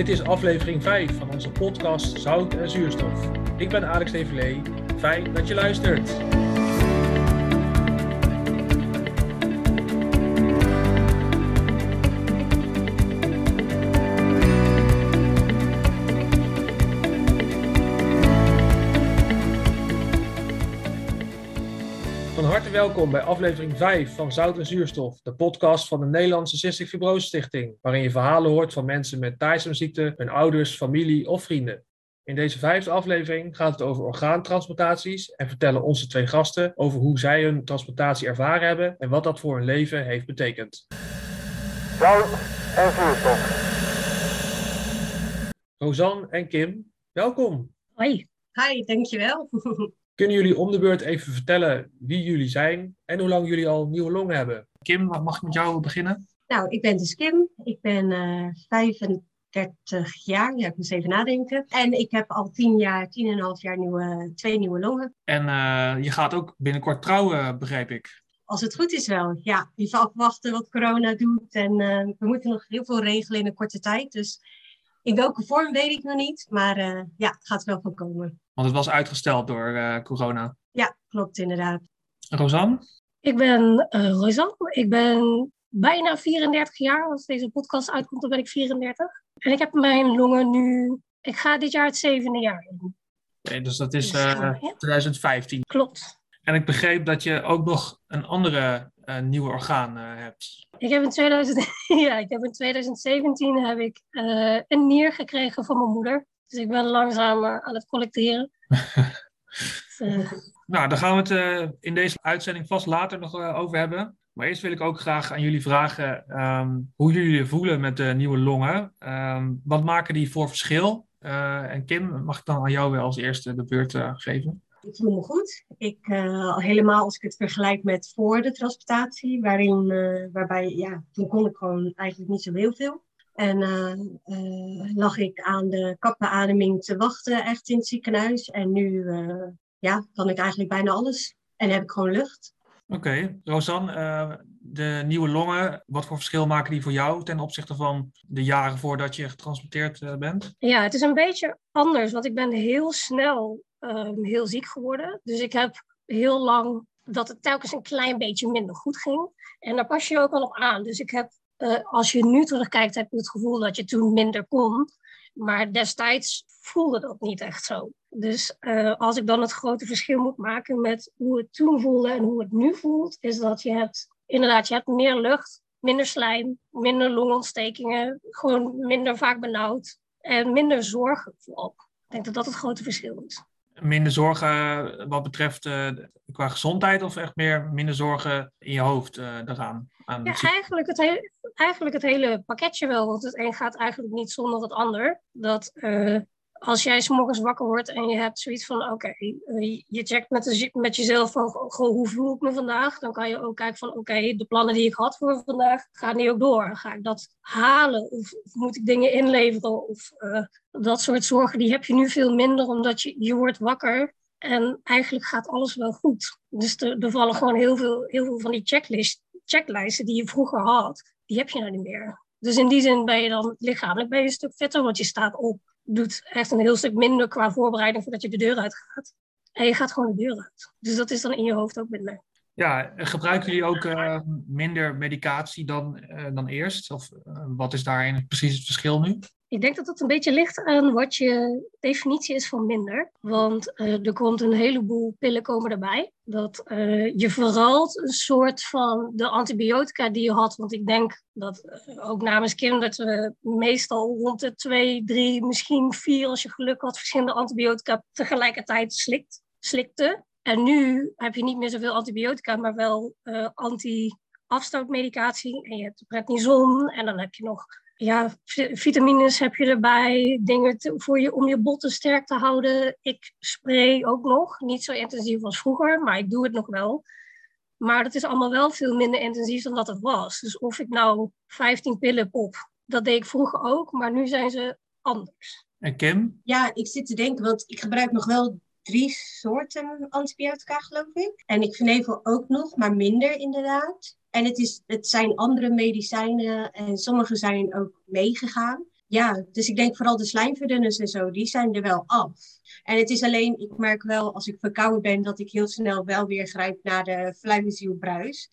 Dit is aflevering 5 van onze podcast Zout en Zuurstof. Ik ben Alex Deverlee. Fijn dat je luistert. Harte welkom bij aflevering 5 van Zout en Zuurstof, de podcast van de Nederlandse Cystic Fibrose Stichting, waarin je verhalen hoort van mensen met Tyson-ziekte, hun ouders, familie of vrienden. In deze vijfde aflevering gaat het over orgaantransplantaties en vertellen onze twee gasten over hoe zij hun transplantatie ervaren hebben en wat dat voor hun leven heeft betekend. Zout en zuurstof. Rosanne en Kim, welkom. Hoi. Hi, dankjewel. Kunnen jullie om de beurt even vertellen wie jullie zijn en hoe lang jullie al nieuwe longen hebben? Kim, mag ik met jou beginnen? nou, ik ben dus Kim. Ik ben eh 35 jaar. Ja, ik moet even nadenken. En ik heb al 10 jaar, 10,5 jaar nieuwe, twee nieuwe longen. En eh, je gaat ook binnenkort trouwen, begrijp ik. Als het goed is wel. Ja, even afwachten wat corona doet. En eh, we moeten nog heel veel regelen in een korte tijd. Dus in welke vorm weet ik nog niet. Maar eh, ja, het gaat wel van komen. Want het was uitgesteld door eh, corona. Ja, klopt inderdaad. Rosanne? Ik ben eh Rosanne. Ik ben bijna 34 jaar. Als deze podcast uitkomt, dan ben ik 34. En ik heb mijn longen nu... Ik ga dit jaar het zevende jaar in. Nee, dus dat is Dus, eh, ja. 2015. Klopt. En ik begreep dat je ook nog een andere eh, nieuwe orgaan eh, hebt. Ik heb in, 2000, ja, ik heb in 2017 heb ik, eh, een nier gekregen van mijn moeder. Dus ik ben langzaam eh, aan het collecteren. Dus, Nou, daar gaan we het in deze uitzending vast later nog over hebben. Maar eerst wil ik ook graag aan jullie vragen ehm, hoe jullie je voelen met de nieuwe longen. Ehm, wat maken die voor verschil? En Kim, mag ik dan aan jou weer als eerste de beurt geven? Ik voel me goed. Ik, eh, helemaal als ik het vergelijk met voor de transplantatie, waarin, eh, waarbij, ja, toen kon ik gewoon eigenlijk niet zo heel veel. En eh, eh, lag ik aan de kapbeademing te wachten, echt in het ziekenhuis. En nu, eh, ja, kan ik eigenlijk bijna alles. En heb ik gewoon lucht. Oké, Rosanne, eh, de nieuwe longen, wat voor verschil maken die voor jou ten opzichte van de jaren voordat je getransplanteerd eh, bent? Ja, het is een beetje anders, want ik ben heel snel ehm, heel ziek geworden. Dus ik heb heel lang dat het telkens een klein beetje minder goed ging. En daar pas je ook al op aan. Dus ik heb, eh, als je nu terugkijkt, heb je het gevoel dat je toen minder kon. Maar destijds voelde dat niet echt zo. Dus eh, als ik dan het grote verschil moet maken met hoe het toen voelde en hoe het nu voelt, is dat je hebt, inderdaad, je hebt meer lucht, minder slijm, minder longontstekingen, gewoon minder vaak benauwd en minder zorgen vooral. Ik denk dat dat het grote verschil is. Minder zorgen eh, wat betreft eh, qua gezondheid of echt meer minder zorgen in je hoofd eh, daaraan? Aan Ja, eigenlijk het, hele, eigenlijk het hele pakketje wel, want het een gaat eigenlijk niet zonder het ander. Dat als jij 's morgens wakker wordt en je hebt zoiets van, oké, eh, je checkt met, jezelf van, goh, hoe voel ik me vandaag? Dan kan je ook kijken van, oké, de plannen die ik had voor vandaag, gaan die ook door? Ga ik dat halen? Of, moet ik dingen inleveren? Of eh, dat soort zorgen, die heb je nu veel minder, omdat je, je wordt wakker en eigenlijk gaat alles wel goed. Dus er, er vallen gewoon heel veel, heel veel van die checklist, checklijsten die je vroeger had, die heb je nou niet meer. Dus in die zin ben je dan lichamelijk ben je een stuk fitter, want je staat op. Doet echt een heel stuk minder qua voorbereiding voordat je de deur uit gaat. En je gaat gewoon de deur uit. Dus dat is dan in je hoofd ook minder. Ja, gebruiken jullie ook eh, minder medicatie dan, eh, dan eerst? Of eh, wat is daarin precies het verschil nu? Ik denk dat het een beetje ligt aan wat je definitie is van minder. Want eh, er komt een heleboel pillen komen erbij. Dat eh, je vooral een soort van de antibiotica die je had. Want ik denk dat eh, ook namens Kim dat we meestal rond de twee, drie, misschien vier als je geluk had verschillende antibiotica tegelijkertijd slikt, slikte. En nu heb je niet meer zoveel antibiotica, maar wel anti-afstootmedicatie. En je hebt prednison en dan heb je nog ja, vi- vitamines heb je erbij, dingen te- voor je, om je botten sterk te houden. Ik spray ook nog, niet zo intensief als vroeger, maar ik doe het nog wel. Maar dat is allemaal wel veel minder intensief dan dat het was. Dus of ik nou 15 pillen pop, dat deed ik vroeger ook, maar nu zijn ze anders. En Kim? Ja, ik zit te denken, want ik gebruik nog wel drie soorten antibiotica, geloof ik. En ik vernevel ook nog, maar minder inderdaad. En het, is, het zijn andere medicijnen en sommige zijn ook meegegaan. ja, dus ik denk vooral de slijmverdunners en zo, die zijn er wel af. En het is alleen, ik merk wel als ik verkouden ben, dat ik heel snel wel weer grijp naar de fluimenzielbruis.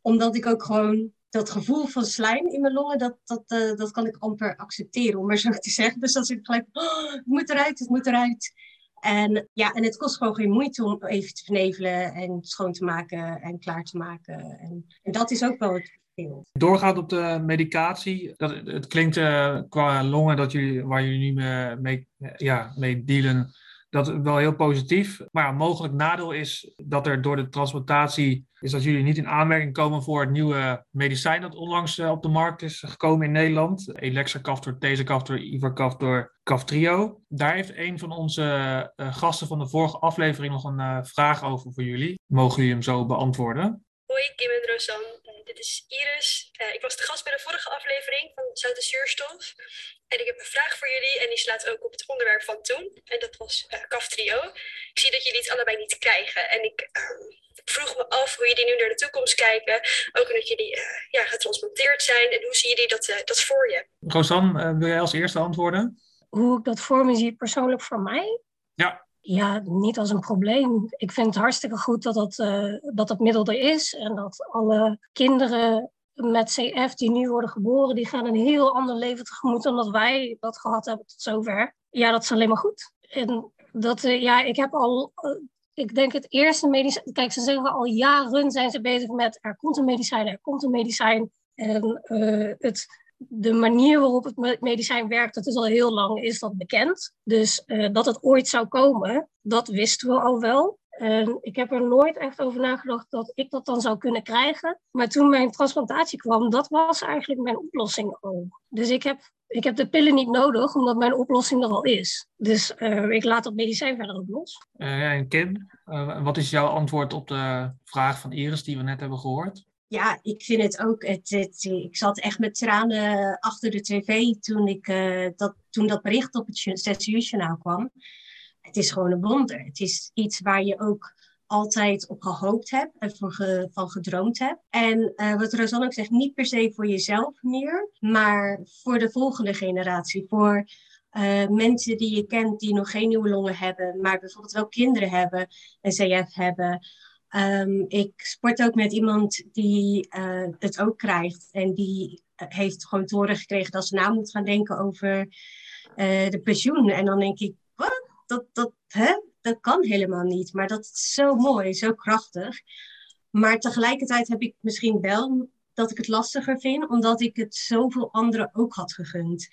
Omdat ik ook gewoon dat gevoel van slijm in mijn longen, dat, dat, uh, dat kan ik amper accepteren, om maar zo te zeggen. Dus als ik gelijk, oh, het moet eruit, het moet eruit. En, ja, en het kost gewoon geen moeite om even te vernevelen en schoon te maken en klaar te maken. En, en dat is ook wel het Doorgaat op de medicatie. Dat, het klinkt uh, qua longen dat jullie, waar jullie nu mee, ja, mee dealen, dat wel heel positief. Maar een mogelijk nadeel is dat er door de transplantatie is dat jullie niet in aanmerking komen voor het nieuwe medicijn dat onlangs uh, op de markt is gekomen in Nederland. Elexacaftor, Tezacaftor, Ivercaftor, Caftrio. Daar heeft een van onze uh, gasten van de vorige aflevering nog een uh, vraag over voor jullie. Mogen jullie hem zo beantwoorden? Hoi, Kim en Rosanne dit is Iris. Uh, ik was de gast bij de vorige aflevering van Zoute Zuurstof. En ik heb een vraag voor jullie en die slaat ook op het onderwerp van toen. En dat was uh, Caftrio. Ik zie dat jullie het allebei niet krijgen. En ik uh, vroeg me af hoe jullie nu naar de toekomst kijken. Ook omdat jullie uh, ja, getransplanteerd zijn. En hoe zien jullie dat, dat voor je? Rosanne, wil jij als eerste antwoorden? Hoe ik dat voor me zie persoonlijk voor mij? Ja. Ja, niet als een probleem. Ik vind het hartstikke goed dat dat, uh, dat, dat middel er is. En dat alle kinderen met CF die nu worden geboren, die gaan een heel ander leven tegemoet dan dat wij dat gehad hebben tot zover. Ja, dat is alleen maar goed. En dat, uh, ja, ik heb al, uh, ik denk het eerste medicijn, kijk, ze zeggen al jaren zijn ze bezig met er komt een medicijn, er komt een medicijn. En het de manier waarop het medicijn werkt, dat is al heel lang, is dat bekend. Dus uh, dat het ooit zou komen, dat wisten we al wel. En ik heb er nooit echt over nagedacht dat ik dat dan zou kunnen krijgen. Maar toen mijn transplantatie kwam, dat was eigenlijk mijn oplossing al. Dus ik heb, ik heb de pillen niet nodig, omdat mijn oplossing er al is. Dus uh, ik laat dat medicijn verder ook los. Uh, en Kim, wat is jouw antwoord op de vraag van Iris die we net hebben gehoord? Ja, ik vind het ook. Het, het, ik zat echt met tranen achter de tv toen, ik, uh, dat, toen dat bericht op het 6 uur journaal kwam. Het is gewoon een wonder. Het is iets waar je ook altijd op gehoopt hebt en van gedroomd hebt. En uh, wat Rosanne ook zegt, niet per se voor jezelf meer, maar voor de volgende generatie. Voor uh, mensen die je kent die nog geen nieuwe longen hebben, maar bijvoorbeeld wel kinderen hebben en CF hebben. Um, ik sport ook met iemand die uh, het ook krijgt. En die uh, heeft gewoon te horen gekregen dat ze na moet gaan denken over uh, de pensioen. En dan denk ik, wat? Dat, dat, hè? dat kan helemaal niet. Maar dat is zo mooi, zo krachtig. Maar tegelijkertijd heb ik misschien wel dat ik het lastiger vind, omdat ik het zoveel anderen ook had gegund.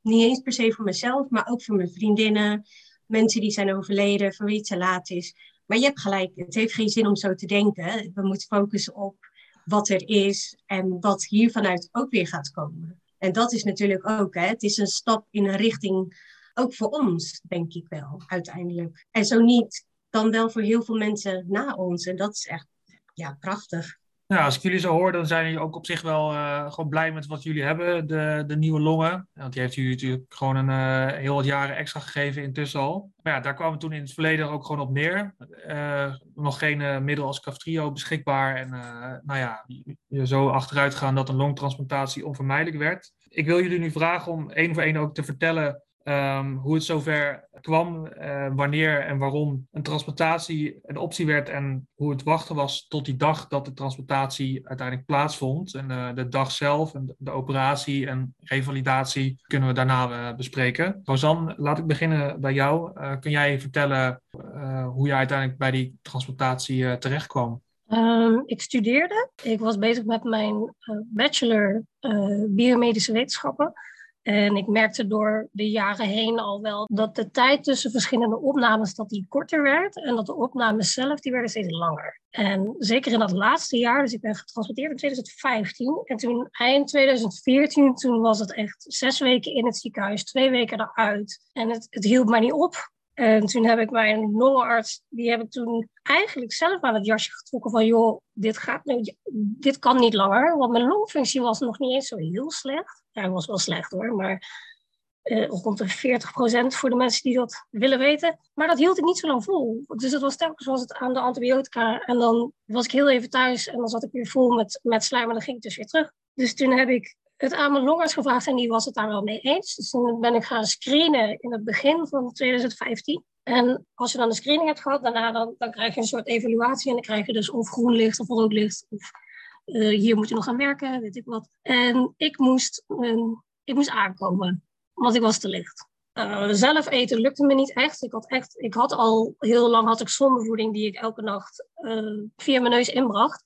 Niet eens per se voor mezelf, maar ook voor mijn vriendinnen, mensen die zijn overleden, voor wie het te laat is. Maar je hebt gelijk, het heeft geen zin om zo te denken. We moeten focussen op wat er is en wat hier vanuit ook weer gaat komen. En dat is natuurlijk ook, hè, het is een stap in een richting, ook voor ons, denk ik wel, uiteindelijk. En zo niet, dan wel voor heel veel mensen na ons. En dat is echt, ja, prachtig. Nou, als ik jullie zo hoor, dan zijn jullie ook op zich wel uh, gewoon blij met wat jullie hebben, de, de nieuwe longen. Want die heeft jullie natuurlijk gewoon een uh, heel wat jaren extra gegeven intussen al. Maar ja, daar kwamen toen in het verleden ook gewoon op neer. Uh, nog geen middel als Caftrio beschikbaar. En nou ja, je zo achteruit gaan dat een longtransplantatie onvermijdelijk werd. Ik wil jullie nu vragen om één voor één ook te vertellen Um, hoe het zover kwam, uh, wanneer en waarom een transplantatie een optie werd en hoe het wachten was tot die dag dat de transplantatie uiteindelijk plaatsvond. En uh, de dag zelf en de, operatie en revalidatie kunnen we daarna uh, bespreken. Rosanne, laat ik beginnen bij jou. kun jij vertellen hoe je uiteindelijk bij die transplantatie terecht kwam? Um, ik studeerde. Ik was bezig met mijn bachelor biomedische wetenschappen. En ik merkte door de jaren heen al wel dat de tijd tussen verschillende opnames dat die korter werd en dat de opnames zelf die werden steeds langer. En zeker in dat laatste jaar, dus ik ben getransporteerd in 2015 en toen eind 2014, toen was het echt zes weken in het ziekenhuis, twee weken eruit. En het, het hield mij niet op. En toen heb ik mijn longenarts, die heb ik toen eigenlijk zelf aan het jasje getrokken van, joh, dit gaat nu, dit kan niet langer. Want mijn longfunctie was nog niet eens zo heel slecht. Ja, hij was wel slecht hoor, maar uh, rond de 40% voor de mensen die dat willen weten. Maar dat hield ik niet zo lang vol. Dus het was telkens was het aan de antibiotica. En dan was ik heel even thuis en dan zat ik weer vol met, met slijm en dan ging ik dus weer terug. Dus toen heb ik het aan mijn longarts gevraagd en die was het daar wel mee eens. Dus toen ben ik gaan screenen in het begin van 2015. En als je dan een screening hebt gehad, daarna dan, dan krijg je een soort evaluatie. En dan krijg je dus of groen licht of rood licht. Of uh, hier moet je nog gaan werken, weet ik wat. En ik moest, uh, ik moest aankomen, want ik was te licht. Uh, zelf eten lukte me niet echt. Ik had, echt, ik had al heel lang had ik zondevoeding die ik elke nacht via mijn neus inbracht.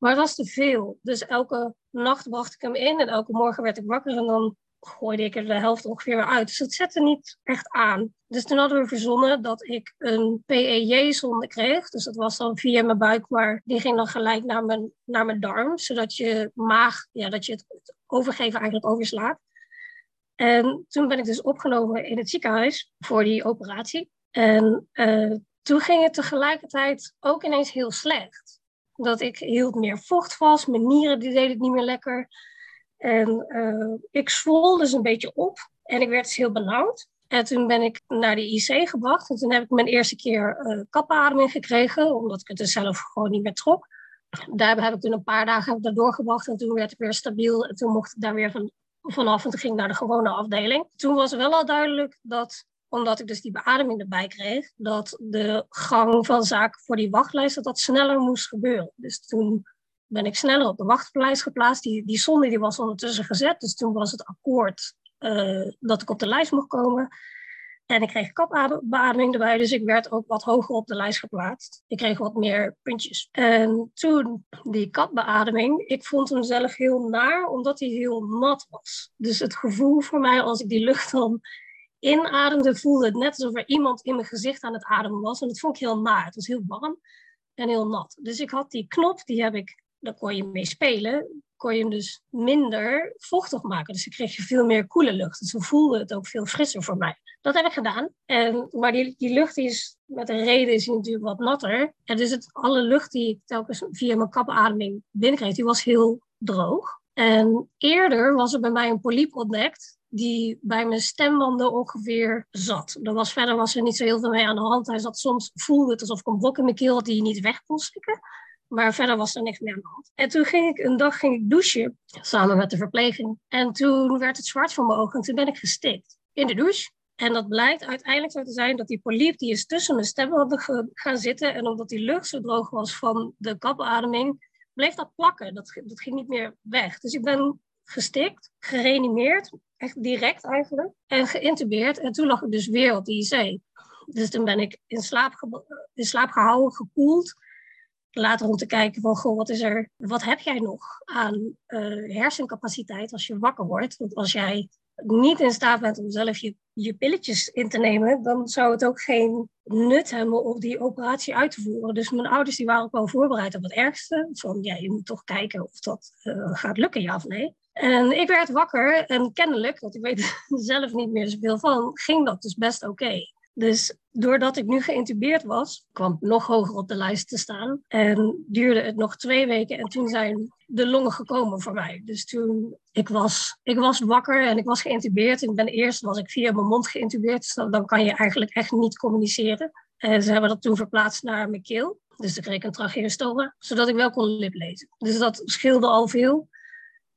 Maar het was te veel. Dus elke nacht bracht ik hem in en elke morgen werd ik wakker en dan gooide ik er de helft ongeveer weer uit. Dus het zette niet echt aan. Dus toen hadden we verzonnen dat ik een PEJ-zonde kreeg. Dus dat was dan via mijn buik, maar die ging dan gelijk naar mijn, naar mijn darm. Zodat je maag, ja, dat je het overgeven eigenlijk overslaat. En toen ben ik dus opgenomen in het ziekenhuis voor die operatie. En uh, toen ging het tegelijkertijd ook ineens heel slecht. Dat ik hield meer vocht vast, mijn nieren die deden het niet meer lekker. En uh, ik zwol dus een beetje op en ik werd dus heel benauwd. En toen ben ik naar de IC gebracht. En toen heb ik mijn eerste keer uh, kapademing gekregen, omdat ik het zelf gewoon niet meer trok. Daar heb ik toen een paar dagen doorgebracht en toen werd ik weer stabiel. En toen mocht ik daar weer van, vanaf en toen ging ik naar de gewone afdeling. Toen was wel al duidelijk dat, omdat ik dus die beademing erbij kreeg, dat de gang van zaken voor die wachtlijst, dat dat sneller moest gebeuren. Dus toen ben ik sneller op de wachtlijst geplaatst. Die, die zonde die was ondertussen gezet, dus toen was het akkoord uh, dat ik op de lijst mocht komen. En ik kreeg kapbeademing erbij, dus ik werd ook wat hoger op de lijst geplaatst. Ik kreeg wat meer puntjes. En toen die kapbeademing, ik vond hem zelf heel naar, omdat hij heel nat was. Dus het gevoel voor mij als ik die lucht dan inademde, voelde het net alsof er iemand in mijn gezicht aan het ademen was. En dat vond ik heel naar. Het was heel warm en heel nat. Dus ik had die knop, die heb ik daar kon je mee spelen, kon je hem dus minder vochtig maken. Dus dan kreeg je veel meer koele lucht. Dus dan voelde het ook veel frisser voor mij. Dat heb ik gedaan. En, maar die, lucht is, met een reden is natuurlijk wat natter. En dus het, alle lucht die ik telkens via mijn kapademing binnenkreeg, die was heel droog. En eerder was er bij mij een polyp ontdekt die bij mijn stembanden ongeveer zat. Er was, verder was er niet zo heel veel mee aan de hand. Hij zat soms, voelde het alsof ik een brok in mijn keel had die je niet weg kon slikken. Maar verder was er niks meer aan de hand. En toen ging ik een dag ging ik douchen, samen met de verpleging. En toen werd het zwart voor mijn ogen en toen ben ik gestikt in de douche. En dat blijkt uiteindelijk zo te zijn dat die poliep die is tussen mijn stemmen gaan zitten. En omdat die lucht zo droog was van de kapademing, bleef dat plakken. Dat, dat ging niet meer weg. Dus ik ben gestikt, gereanimeerd, echt direct eigenlijk, en geïntubeerd. En toen lag ik dus weer op de IC. Dus toen ben ik in slaap, in gehouden, gekoeld later om te kijken van, goh, wat, is er, wat heb jij nog aan uh, hersencapaciteit als je wakker wordt? Want als jij niet in staat bent om zelf je, je pilletjes in te nemen, dan zou het ook geen nut hebben om die operatie uit te voeren. Dus mijn ouders die waren ook wel voorbereid op het ergste. Van, ja, je moet toch kijken of dat uh, gaat lukken, ja of nee. En ik werd wakker en kennelijk, want ik weet er zelf niet meer zoveel van, ging dat dus best oké. Dus doordat ik nu geïntubeerd was, kwam ik nog hoger op de lijst te staan. En duurde het nog twee weken en toen zijn de longen gekomen voor mij. Dus toen, ik was, ik was wakker en ik was geïntubeerd. Ik ben eerst was ik via mijn mond geïntubeerd, dus dan, kan je eigenlijk echt niet communiceren. En ze hebben dat toen verplaatst naar mijn keel. Dus ik kreeg een tracheostoma, zodat ik wel kon liplezen. Dus dat scheelde al veel.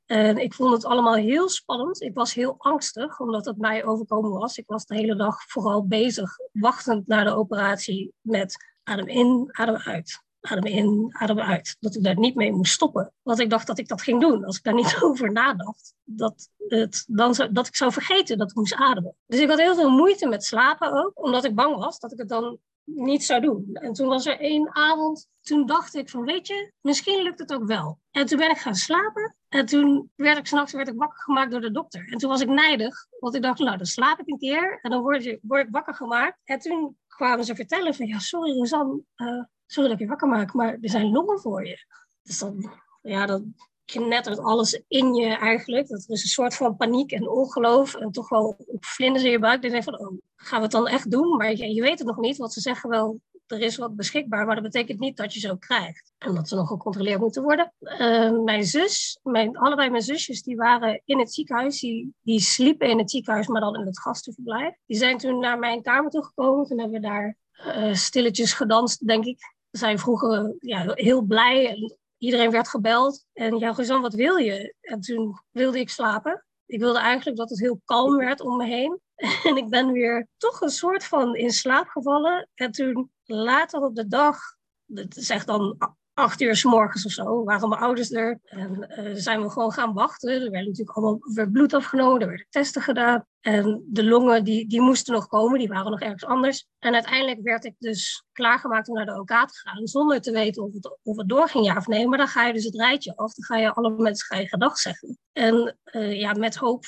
En ik vond het allemaal heel spannend. Ik was heel angstig, omdat het mij overkomen was. Ik was de hele dag vooral bezig, wachtend naar de operatie met adem in, adem uit. Adem in, adem uit. Dat ik daar niet mee moest stoppen. Want ik dacht dat ik dat ging doen. Als ik daar niet over nadacht, dat, het, dan dat ik zou vergeten dat ik moest ademen. Dus ik had heel veel moeite met slapen ook, omdat ik bang was dat ik het dan niet zou doen. En toen was er één avond, toen dacht ik van weet je, misschien lukt het ook wel. En toen ben ik gaan slapen en toen werd ik s'nachts wakker gemaakt door de dokter. En toen was ik nijdig, want ik dacht nou dan slaap ik een keer en dan word, je, word ik wakker gemaakt. En toen kwamen ze vertellen van ja sorry Rosanne, uh, sorry dat ik je wakker maak, maar er zijn longen voor je. Dus dan, ja, dan knettert alles in je eigenlijk. Dat is een soort van paniek en ongeloof en toch wel vlinders in je buik. Dan denk van, oh, gaan we het dan echt doen? Maar je, je weet het nog niet, want ze zeggen wel, er is wat beschikbaar, maar dat betekent niet dat je zo krijgt. En dat ze nog gecontroleerd moeten worden. Uh, mijn zus, mijn, allebei mijn zusjes, die waren in het ziekenhuis. Die, die sliepen in het ziekenhuis, maar dan in het gastenverblijf. Die zijn toen naar mijn kamer toegekomen. Toen hebben we daar uh, stilletjes gedanst, denk ik. Zij vroegen ja, heel blij iedereen werd gebeld. En ja, Gezan, wat wil je? En toen wilde ik slapen. Ik wilde eigenlijk dat het heel kalm werd om me heen. En ik ben weer toch een soort van in slaap gevallen. En toen later op de dag, dat dan acht uur s morgens of zo, waren mijn ouders er. En uh, zijn we gewoon gaan wachten. Er werd natuurlijk allemaal weer bloed afgenomen, er werden testen gedaan. En de longen, die, die moesten nog komen, die waren nog ergens anders. En uiteindelijk werd ik dus klaargemaakt om naar de OK te gaan, zonder te weten of het, of het doorging ja of nee. Maar dan ga je dus het rijtje af, dan ga je alle mensen ga je gedag zeggen. En uh, ja, met hoop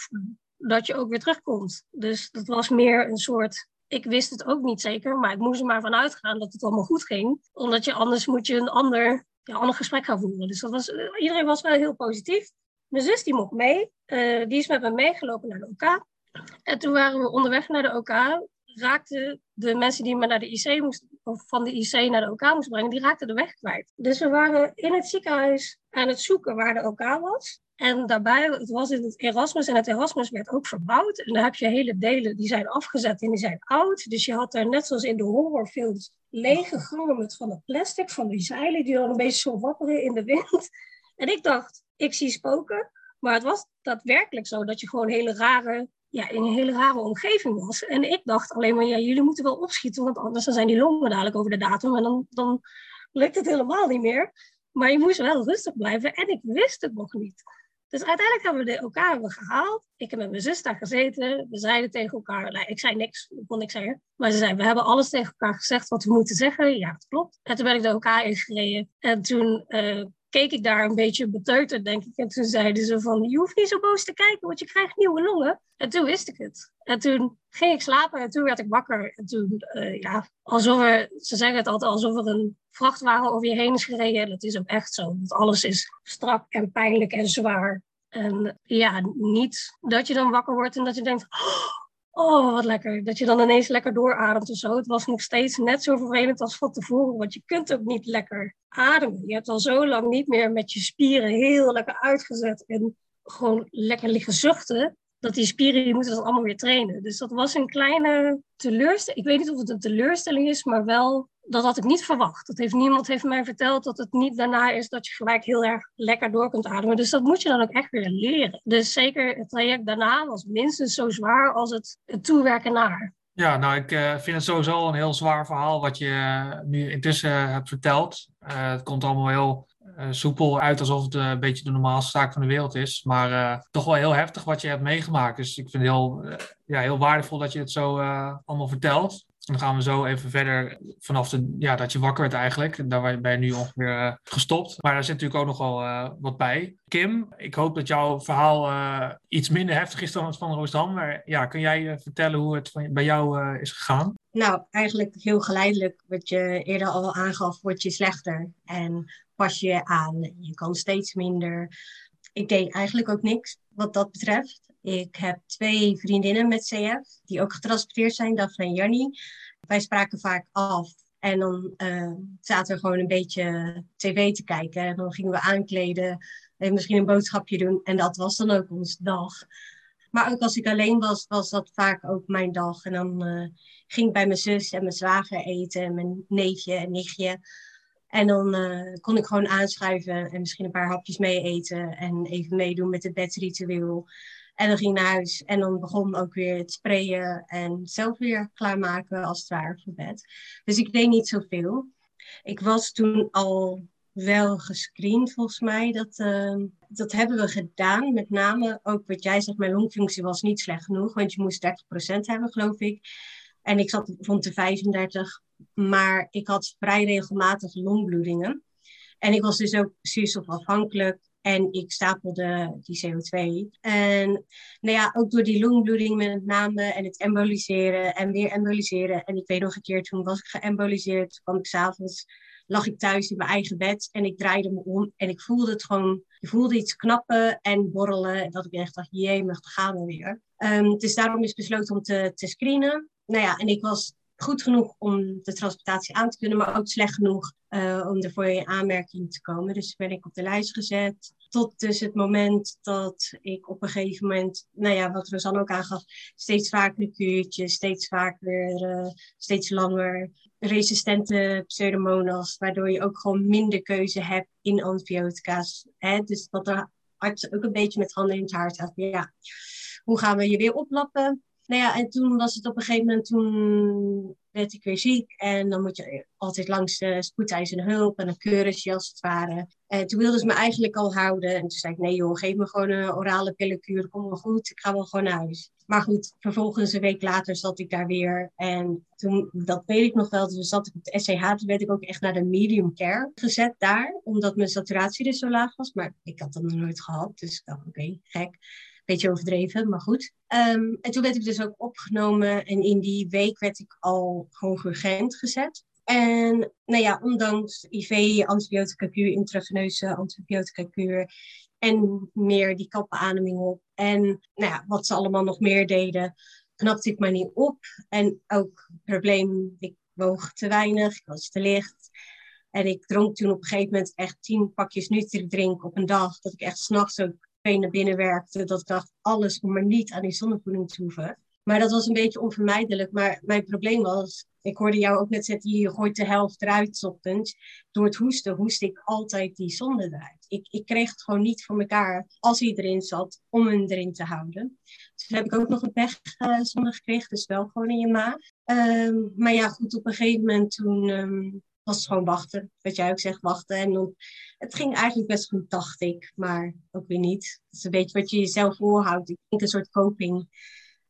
dat je ook weer terugkomt. Dus dat was meer een soort ik wist het ook niet zeker, maar ik moest er maar vanuit gaan dat het allemaal goed ging. Omdat je anders moet je een ander, ja, ander gesprek gaan voeren. Dus dat was, eh, iedereen was wel heel positief. Mijn zus die mocht mee. Uh, die is met me meegelopen naar de OK. En toen waren we onderweg naar de OK. Raakten de mensen die me naar de IC moesten, of van de IC naar de OK moesten brengen, die raakten de weg kwijt. Dus we waren in het ziekenhuis aan het zoeken waar de OK was. En daarbij, het was in het Erasmus en het Erasmus werd ook verbouwd. En dan heb je hele delen die zijn afgezet en die zijn oud. Dus je had daar net zoals in de horrorfilms lege met van het plastic, van die zeilen die dan een beetje zo wapperen in de wind. En ik dacht, ik zie spoken. Maar het was daadwerkelijk zo dat je gewoon hele rare, ja, in een hele rare omgeving was. En ik dacht alleen maar, ja, jullie moeten wel opschieten, want anders dan zijn die longen dadelijk over de datum. En dan, dan lukt het helemaal niet meer. Maar je moest wel rustig blijven en ik wist het nog niet. Dus uiteindelijk hebben we elkaar hebben gehaald. Ik heb met mijn zus daar gezeten. We zeiden tegen elkaar, nou, ik zei niks, ik kon niks zeggen. Maar ze zei, we hebben alles tegen elkaar gezegd wat we moeten zeggen. Ja, dat klopt. En toen ben ik de elkaar ingereden. En toen uh, keek ik daar een beetje beteuterd, denk ik. En toen zeiden ze van, je hoeft niet zo boos te kijken, want je krijgt nieuwe longen. En toen wist ik het. En toen ging ik slapen en toen werd ik wakker. En toen, uh, ja, alsof er, ze zeggen het altijd, alsof er een vrachtwagen over je heen is gereden. En dat is ook echt zo. Dat alles is strak en pijnlijk en zwaar. En ja, niet dat je dan wakker wordt en dat je denkt, oh, wat lekker. Dat je dan ineens lekker doorademt of zo. Het was nog steeds net zo vervelend als van tevoren, want je kunt ook niet lekker ademen. Je hebt al zo lang niet meer met je spieren heel lekker uitgezet en gewoon lekker liggen zuchten. Dat die spieren, die moeten dat allemaal weer trainen. Dus dat was een kleine teleurstelling. Ik weet niet of het een teleurstelling is, maar wel dat had ik niet verwacht. Dat heeft, niemand heeft mij verteld dat het niet daarna is dat je gelijk heel erg lekker door kunt ademen. Dus dat moet je dan ook echt weer leren. Dus zeker het traject daarna was minstens zo zwaar als het, toewerken naar. Ja, nou, ik uh, vind het sowieso een heel zwaar verhaal wat je uh, nu intussen hebt verteld. Het komt allemaal heel soepel uit alsof het een beetje de normaalste zaak van de wereld is. Maar toch wel heel heftig wat je hebt meegemaakt. Dus ik vind het heel, ja, heel waardevol dat je het zo allemaal vertelt. Dan gaan we zo even verder vanaf de, ja, dat je wakker werd eigenlijk. Daar ben je nu ongeveer uh, gestopt. Maar daar zit natuurlijk ook nog wel uh, wat bij. Kim, ik hoop dat jouw verhaal uh, iets minder heftig is dan het van Roosdam. Maar ja, kun jij vertellen hoe het bij jou is gegaan? Nou, eigenlijk heel geleidelijk. Wat je eerder al aangaf, word je slechter. En pas je aan. Je kan steeds minder. Ik deed eigenlijk ook niks wat dat betreft. Ik heb twee vriendinnen met CF, die ook getransporteerd zijn, Daphne en Jannie. Wij spraken vaak af en dan uh, zaten we gewoon een beetje tv te kijken. En dan gingen we aankleden en misschien een boodschapje doen. En dat was dan ook onze dag. Maar ook als ik alleen was, was dat vaak ook mijn dag. En dan uh, ging ik bij mijn zus en mijn zwager eten, en mijn neefje en nichtje. En dan uh, kon ik gewoon aanschuiven en misschien een paar hapjes mee eten en even meedoen met het bedritueel. En dan ging ik naar huis en dan begon ook weer het sprayen en zelf weer klaarmaken als het ware voor bed. Dus ik deed niet zoveel. Ik was toen al wel gescreend volgens mij. Dat, uh, dat hebben we gedaan. Met name ook wat jij zegt, mijn longfunctie was niet slecht genoeg. Want je moest 30% hebben geloof ik. En ik zat rond de 35. Maar ik had vrij regelmatig longbloedingen. En ik was dus ook zuurstofafhankelijk. En ik stapelde die CO2. En nou ja, ook door die longbloeding met name en het emboliseren en weer emboliseren. En ik weet nog een keer, toen was ik geëmboliseerd, toen kwam ik s'avonds, lag ik thuis in mijn eigen bed en ik draaide me om en ik voelde het gewoon, je voelde iets knappen en borrelen. En dat ik echt dacht, jee, mag gaan we weer. Um, dus daarom is besloten om te, te screenen. Nou ja, en ik was goed genoeg om de transportatie aan te kunnen, maar ook slecht genoeg uh, om ervoor in aanmerking te komen. Dus ben ik op de lijst gezet. Tot dus het moment dat ik op een gegeven moment, nou ja, wat Rosanne ook aangaf, steeds vaker kuurtjes, steeds vaker, uh, steeds langer, resistente pseudomonas, waardoor je ook gewoon minder keuze hebt in antibiotica's. Hè? Dus dat de arts ook een beetje met handen in het haar staat. Ja, hoe gaan we je weer oplappen? Nou ja, en toen was het op een gegeven moment, toen werd ik weer ziek. En dan moet je altijd langs de spoedeisende hulp en een keurensje als het ware. En toen wilden ze me eigenlijk al houden. En toen zei ik, nee joh, geef me gewoon een orale pillenkuur, kom wel goed. Ik ga wel gewoon naar huis. Maar goed, vervolgens een week later zat ik daar weer. En toen, dat weet ik nog wel, toen zat ik op de SCH. Toen werd ik ook echt naar de medium care gezet daar. Omdat mijn saturatie dus zo laag was. Maar ik had dat nog nooit gehad. Dus ik dacht, oké, gek beetje overdreven, maar goed. Ehm, en toen werd ik dus ook opgenomen en in die week werd ik al gewoon urgent gezet. En nou ja, ondanks IV, antibiotica kuur, intraveneuze antibiotica kuur en meer die kappenademing op. En nou ja, wat ze allemaal nog meer deden, knapte ik maar niet op. En ook probleem, ik woog te weinig, ik was te licht. En ik dronk toen op een gegeven moment echt tien pakjes Nutri-drink op een dag. Dat ik echt s'nachts ook naar binnen werkte. Dat ik dacht, alles om maar niet aan die zonnevoeding te hoeven. Maar dat was een beetje onvermijdelijk. Maar mijn probleem was, ik hoorde jou ook net zeggen, je gooit de helft eruit ochtends. Door het hoesten hoest ik altijd die zonde eruit. Ik, ik kreeg het gewoon niet voor elkaar, als hij erin zat, om hem erin te houden. Dus heb ik ook nog een pechzonde uh, gekregen, dus wel gewoon in je maag. Ehm, maar ja, goed, op een gegeven moment toen ehm, was gewoon wachten. Wat jij ook zegt, wachten. En dan, het ging eigenlijk best goed, dacht ik. Maar ook weer niet. Het is een beetje wat je jezelf voorhoudt. Ik denk een soort coping.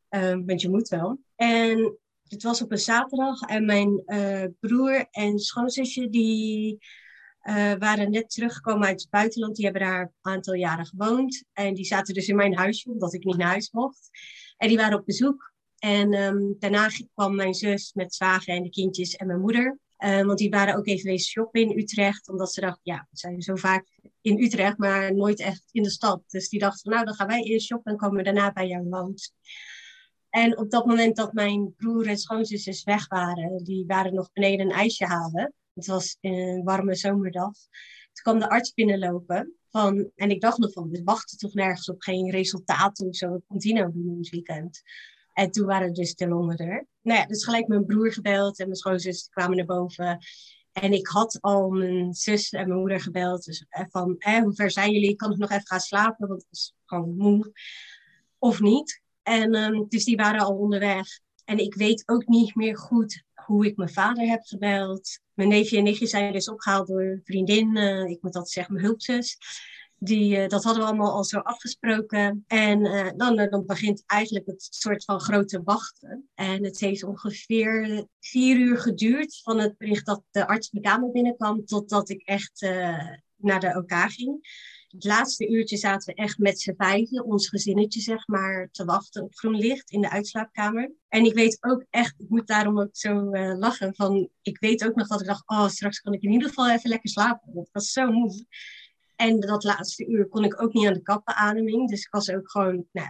Um, want je moet wel. En het was op een zaterdag. En mijn uh, broer en schoonzusje, die uh, waren net teruggekomen uit het buitenland. Die hebben daar een aantal jaren gewoond. En die zaten dus in mijn huisje, omdat ik niet naar huis mocht. En die waren op bezoek. En um, daarna kwam mijn zus met zwager en de kindjes en mijn moeder. Uh, want die waren ook even shoppen in Utrecht. Omdat ze dachten, ja, we zijn zo vaak in Utrecht, maar nooit echt in de stad. Dus die dachten, nou, dan gaan wij eerst shoppen en komen we daarna bij jou langs. En op dat moment dat mijn broer en schoonzusjes weg waren, die waren nog beneden een ijsje halen. Het was een warme zomerdag. Toen kwam de arts binnenlopen. Van, en ik dacht nog van, we wachten toch nergens op geen resultaten of zo. Wat komt die nou doen het weekend? En toen waren dus de longen er. Nou ja, dus gelijk mijn broer gebeld en mijn schoonzus kwamen naar boven. En ik had al mijn zus en mijn moeder gebeld. Dus eh, van, hè, hoe ver zijn jullie? Kan ik nog even gaan slapen? Want ik was gewoon moe. Of niet. En um, dus die waren al onderweg. En ik weet ook niet meer goed hoe ik mijn vader heb gebeld. Mijn neefje en nichtje zijn dus opgehaald door vriendin. Ik moet dat zeggen, mijn hulpzus. Die, uh, dat hadden we allemaal al zo afgesproken. En uh, dan, uh, dan begint eigenlijk het soort van grote wachten. En het heeft ongeveer vier uur geduurd van het bericht dat de arts mijn kamer binnenkwam, totdat ik echt naar de OK ging. Het laatste uurtje zaten we echt met z'n vijven, ons gezinnetje zeg maar, te wachten op groen licht in de uitslaapkamer. En ik weet ook echt, ik moet daarom ook zo lachen, van ik weet ook nog dat ik dacht, oh straks kan ik in ieder geval even lekker slapen. Ik was zo moe. En dat laatste uur kon ik ook niet aan de kappenademing. Dus ik was ook gewoon, nou,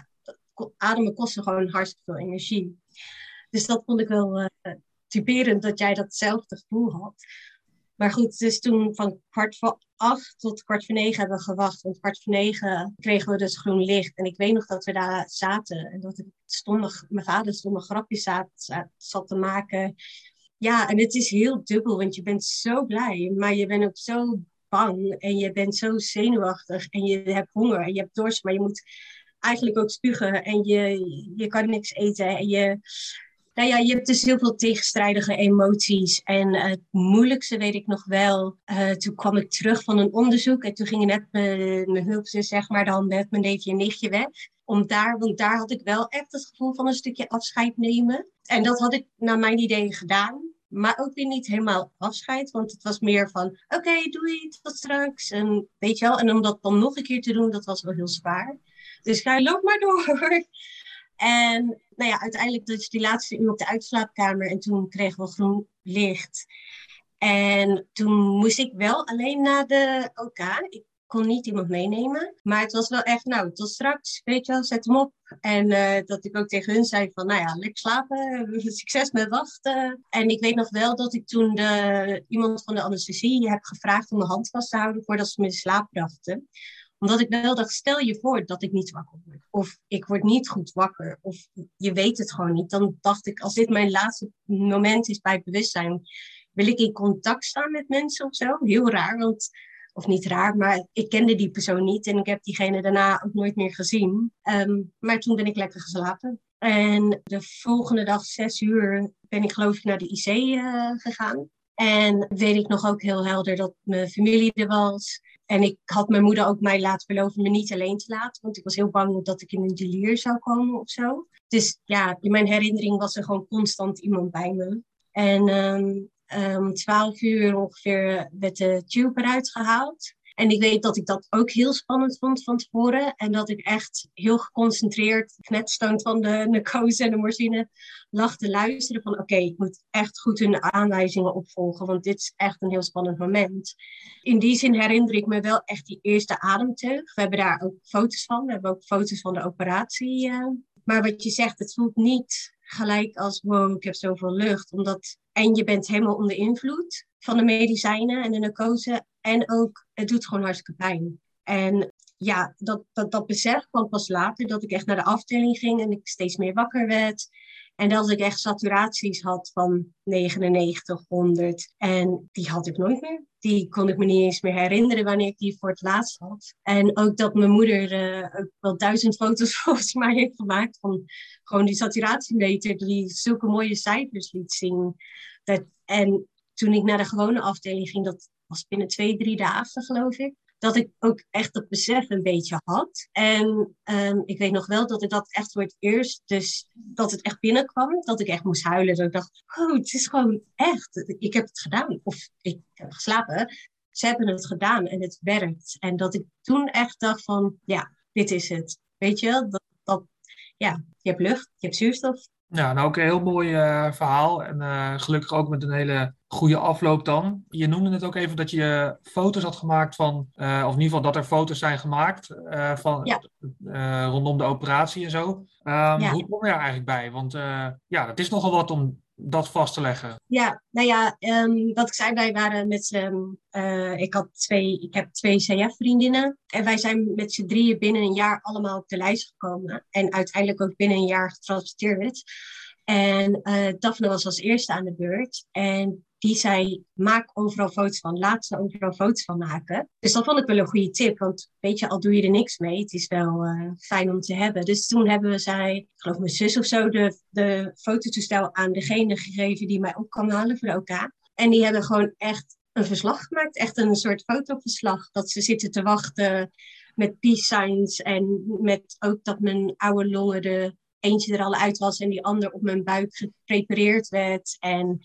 ademen kostte gewoon hartstikke veel energie. Dus dat vond ik wel uh, typerend dat jij datzelfde gevoel had. Maar goed, dus toen van kwart voor acht tot kwart voor negen hebben we gewacht. Want kwart voor negen kregen we dus groen licht. En ik weet nog dat we daar zaten. En dat ik mijn vader stond een grapje zat, zat te maken. Ja, en het is heel dubbel, want je bent zo blij. Maar je bent ook zo bang en je bent zo zenuwachtig en je hebt honger en je hebt dorst, maar je moet eigenlijk ook spugen en je, je kan niks eten en je, nou ja, je hebt dus heel veel tegenstrijdige emoties. En het moeilijkste weet ik nog wel, uh, toen kwam ik terug van een onderzoek en toen gingen net mijn, mijn zeg maar, dan met mijn neefje en nichtje weg. Om daar, want daar had ik wel echt het gevoel van een stukje afscheid nemen. En dat had ik naar mijn idee gedaan. Maar ook weer niet helemaal afscheid, want het was meer van: oké, okay, doei, tot straks. En weet je wel, en om dat dan nog een keer te doen, dat was wel heel zwaar. Dus ga loop maar door. En nou ja, uiteindelijk dus die laatste uur op de uitslaapkamer en toen kregen we groen licht. En toen moest ik wel alleen naar de OK. Ik kon niet iemand meenemen. Maar het was wel echt, nou, tot straks, weet je wel, zet hem op. En uh, dat ik ook tegen hun zei van, nou ja, lekker slapen, succes met wachten. En ik weet nog wel dat ik toen de, iemand van de anesthesie heb gevraagd om mijn hand vast te houden voordat ze me in slaap brachten omdat ik wel dacht, stel je voor dat ik niet wakker word. Of ik word niet goed wakker. Of je weet het gewoon niet. Dan dacht ik, als dit mijn laatste moment is bij bewustzijn, wil ik in contact staan met mensen of zo. Heel raar, want, of niet raar, maar ik kende die persoon niet. En ik heb diegene daarna ook nooit meer gezien. Um, maar toen ben ik lekker geslapen. En de volgende dag, zes uur, ben ik geloof ik naar de IC uh, gegaan. En weet ik nog ook heel helder dat mijn familie er was. En ik had mijn moeder ook mij laten beloven me niet alleen te laten. Want ik was heel bang dat ik in een delier zou komen of zo. Dus ja, in mijn herinnering was er gewoon constant iemand bij me. En um, um, 12 uur ongeveer werd de tube eruit gehaald. En ik weet dat ik dat ook heel spannend vond van tevoren. En dat ik echt heel geconcentreerd, knetstoond van de narcose en de morfine, lag te luisteren van oké, ik moet echt goed hun aanwijzingen opvolgen, want dit is echt een heel spannend moment. In die zin herinner ik me wel echt die eerste ademteug. We hebben daar ook foto's van. We hebben ook foto's van de operatie. Uh. Maar wat je zegt, het voelt niet gelijk als wow, ik heb zoveel lucht. Omdat, en je bent helemaal onder invloed van de medicijnen en de narcose. En ook, het doet gewoon hartstikke pijn. En ja, dat, dat, dat besef kwam pas later, dat ik echt naar de afdeling ging en ik steeds meer wakker werd. En dat ik echt saturaties had van 99, 100. En die had ik nooit meer. Die kon ik me niet eens meer herinneren wanneer ik die voor het laatst had. En ook dat mijn moeder uh, ook wel duizend foto's volgens mij heeft gemaakt van gewoon die saturatiemeter, die zulke mooie cijfers liet zien. Dat, en toen ik naar de gewone afdeling ging, dat was binnen twee, drie dagen geloof ik dat ik ook echt dat besef een beetje had. En um, ik weet nog wel dat ik dat echt voor het eerst, dus dat het echt binnenkwam, dat ik echt moest huilen. Dat ik dacht, oh, het is gewoon echt, ik heb het gedaan. Of ik heb geslapen. Ze hebben het gedaan en het werkt. En dat ik toen echt dacht van, ja, dit is het. Weet je, dat, dat ja, je hebt lucht, je hebt zuurstof, ja, nou ook een heel mooi uh, verhaal. En uh, gelukkig ook met een hele goede afloop dan. Je noemde het ook even dat je foto's had gemaakt van, uh, of in ieder geval dat er foto's zijn gemaakt van, ja. rondom de operatie en zo. Um, ja. Hoe kom je daar eigenlijk bij? Want ja, het is nogal wat om dat vast te leggen? Ja, nou ja, um, wat ik zei, wij waren met um, uh, ik, had twee, ik heb twee CF-vriendinnen. En wij zijn met z'n drieën binnen een jaar allemaal op de lijst gekomen. En uiteindelijk ook binnen een jaar getransporteerd. En uh, Daphne was als eerste aan de beurt. En die zei, maak overal foto's van. Laat ze overal foto's van maken. Dus dat vond ik wel een goede tip. Want weet je, al doe je er niks mee. Het is wel uh, fijn om te hebben. Dus toen hebben we zij, ik geloof mijn zus of zo, de, de fototoestel aan degene gegeven die mij op kan halen voor de OK. En die hebben gewoon echt een verslag gemaakt. Echt een soort fotoverslag. Dat ze zitten te wachten met peace signs. En met ook dat mijn oude longen de eentje er al uit was en die ander op mijn buik geprepareerd werd. En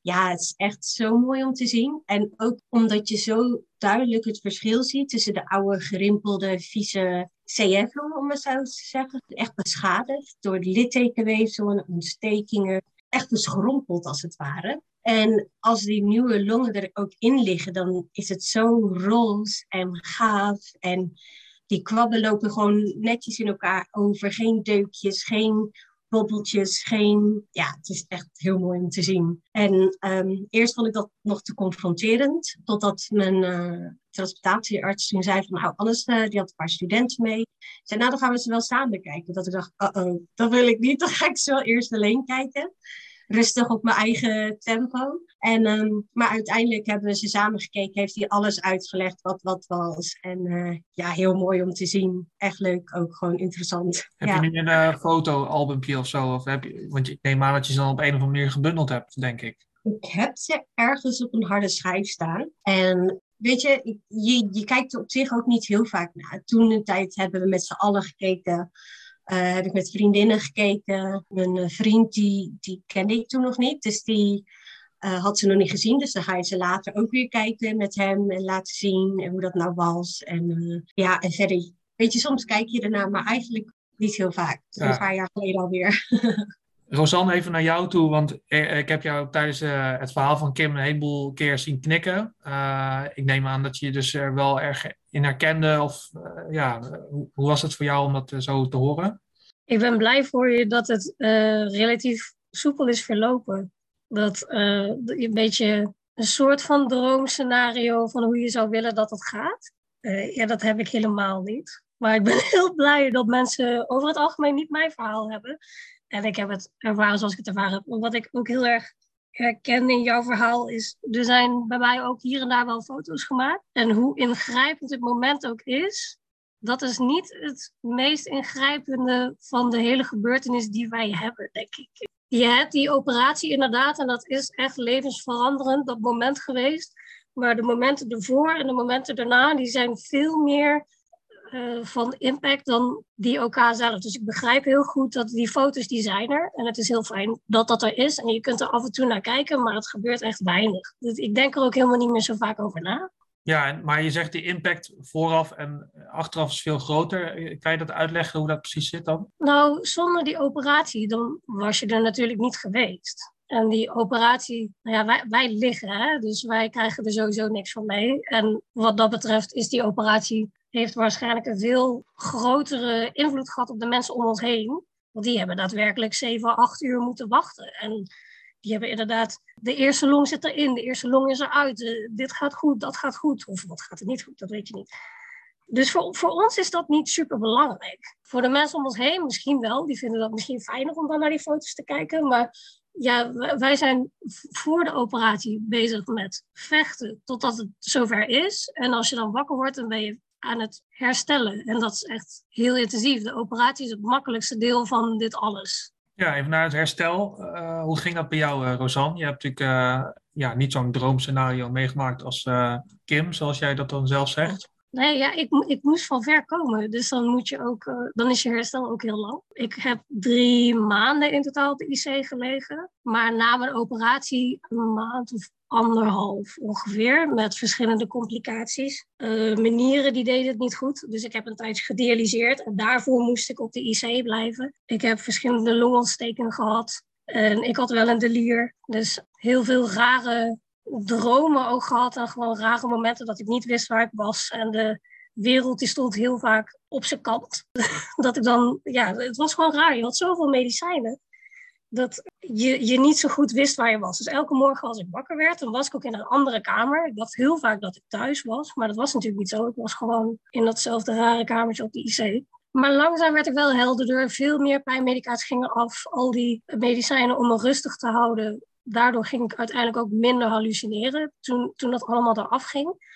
ja, het is echt zo mooi om te zien. En ook omdat je zo duidelijk het verschil ziet tussen de oude gerimpelde, vieze CF-long, om het zo te zeggen. Echt beschadigd door littekenweefsel en ontstekingen. Echt beschrompeld als het ware. En als die nieuwe longen er ook in liggen, dan is het zo roze en gaaf. En die kwabben lopen gewoon netjes in elkaar over. Geen deukjes, geen bobbeltjes, geen... Ja, het is echt heel mooi om te zien. En um, eerst vond ik dat nog te confronterend, totdat mijn uh, transportatiearts toen zei van, nou, alles, uh, die had een paar studenten mee. Zei, nou, dan gaan we ze wel samen kijken. Dat ik dacht, uh oh, dat wil ik niet, dan ga ik ze wel eerst alleen kijken rustig op mijn eigen tempo. En, um, maar uiteindelijk hebben we ze samen gekeken, heeft hij alles uitgelegd wat wat was. En uh, ja, heel mooi om te zien. Echt leuk, ook gewoon interessant. Heb ja. je nu een uh, fotoalbumpje of zo? Of heb je, want ik neem aan dat je ze dan op een of andere manier gebundeld hebt, denk ik. Ik heb ze ergens op een harde schijf staan. En weet je, je, je kijkt er op zich ook niet heel vaak naar. Toen een tijd hebben we met z'n allen gekeken uh, heb ik met vriendinnen gekeken. Mijn uh, vriend, die, die kende ik toen nog niet. Dus die uh, had ze nog niet gezien. Dus dan ga je ze later ook weer kijken met hem. En laten zien en hoe dat nou was. En ja, en verder. Weet je, soms kijk je ernaar, maar eigenlijk niet heel vaak. Ja. Een paar jaar geleden alweer. Rosanne, even naar jou toe, want ik heb jou tijdens uh, het verhaal van Kim een heleboel keer zien knikken. Uh, ik neem aan dat je je dus er wel erg in herkende. Of uh, ja, hoe, hoe, was het voor jou om dat zo te horen? Ik ben blij voor je dat het relatief soepel is verlopen. Dat je een beetje een soort van droomscenario van hoe je zou willen dat het gaat. ja, dat heb ik helemaal niet. Maar ik ben heel blij dat mensen over het algemeen niet mijn verhaal hebben. En ik heb het ervaren zoals ik het ervaren heb. Wat ik ook heel erg herken jouw verhaal is, er zijn bij mij ook hier en daar wel foto's gemaakt. En hoe ingrijpend het moment ook is, dat is niet het meest ingrijpende van de hele gebeurtenis die wij hebben, denk ik. Je hebt die operatie inderdaad, en dat is echt levensveranderend, dat moment geweest. Maar de momenten ervoor en de momenten daarna, die zijn veel meer uh, van impact dan die OK zelf. Dus ik begrijp heel goed dat die foto's die zijn er. En het is heel fijn dat dat er is. En je kunt er af en toe naar kijken, maar het gebeurt echt weinig. Dus ik denk er ook helemaal niet meer zo vaak over na. Ja, maar je zegt die impact vooraf en achteraf is veel groter. Kan je dat uitleggen hoe dat precies zit dan? Nou, zonder die operatie, dan was je er natuurlijk niet geweest. En die operatie, nou ja, wij, wij liggen, hè? dus wij krijgen er sowieso niks van mee. En wat dat betreft is die operatie heeft waarschijnlijk een veel grotere invloed gehad op de mensen om ons heen. Want die hebben daadwerkelijk 7, 8 uur moeten wachten. En die hebben inderdaad, de eerste long zit erin, de eerste long is eruit. Dit gaat goed, dat gaat goed. Of wat gaat er niet goed, dat weet je niet. Dus voor, voor ons is dat niet super belangrijk. Voor de mensen om ons heen misschien wel. Die vinden dat misschien fijner om dan naar die foto's te kijken. Maar ja, wij zijn voor de operatie bezig met vechten totdat het zover is. En als je dan wakker wordt, dan ben je aan het herstellen. En dat is echt heel intensief. De operatie is het makkelijkste deel van dit alles. Ja, even naar het herstel. Uh, hoe ging dat bij jou, uh, Rosanne? Je hebt natuurlijk uh, ja, niet zo'n droomscenario meegemaakt als Kim, zoals jij dat dan zelf zegt. Nee, ja, ik, ik moest van ver komen. Dus dan, moet je ook, dan is je herstel ook heel lang. Ik heb drie maanden in totaal op de IC gelegen. Maar na mijn operatie een maand of anderhalf ongeveer, met verschillende complicaties. Uh, die deden het niet goed, dus ik heb een tijdje gedialyseerd en daarvoor moest ik op de IC blijven. Ik heb verschillende longontstekingen gehad en ik had wel een delier, dus heel veel rare dromen ook gehad en gewoon rare momenten dat ik niet wist waar ik was en de wereld die stond heel vaak op zijn kant. dat ik dan, ja, het was gewoon raar. Je had zoveel medicijnen dat je, je niet zo goed wist waar je was. Dus elke morgen als ik wakker werd, dan was ik ook in een andere kamer. Ik dacht heel vaak dat ik thuis was, maar dat was natuurlijk niet zo. Ik was gewoon in datzelfde rare kamertje op de IC. Maar langzaam werd ik wel helderder. Veel meer pijnmedicatie gingen af. Al die medicijnen om me rustig te houden. Daardoor ging ik uiteindelijk ook minder hallucineren toen, toen dat allemaal eraf ging.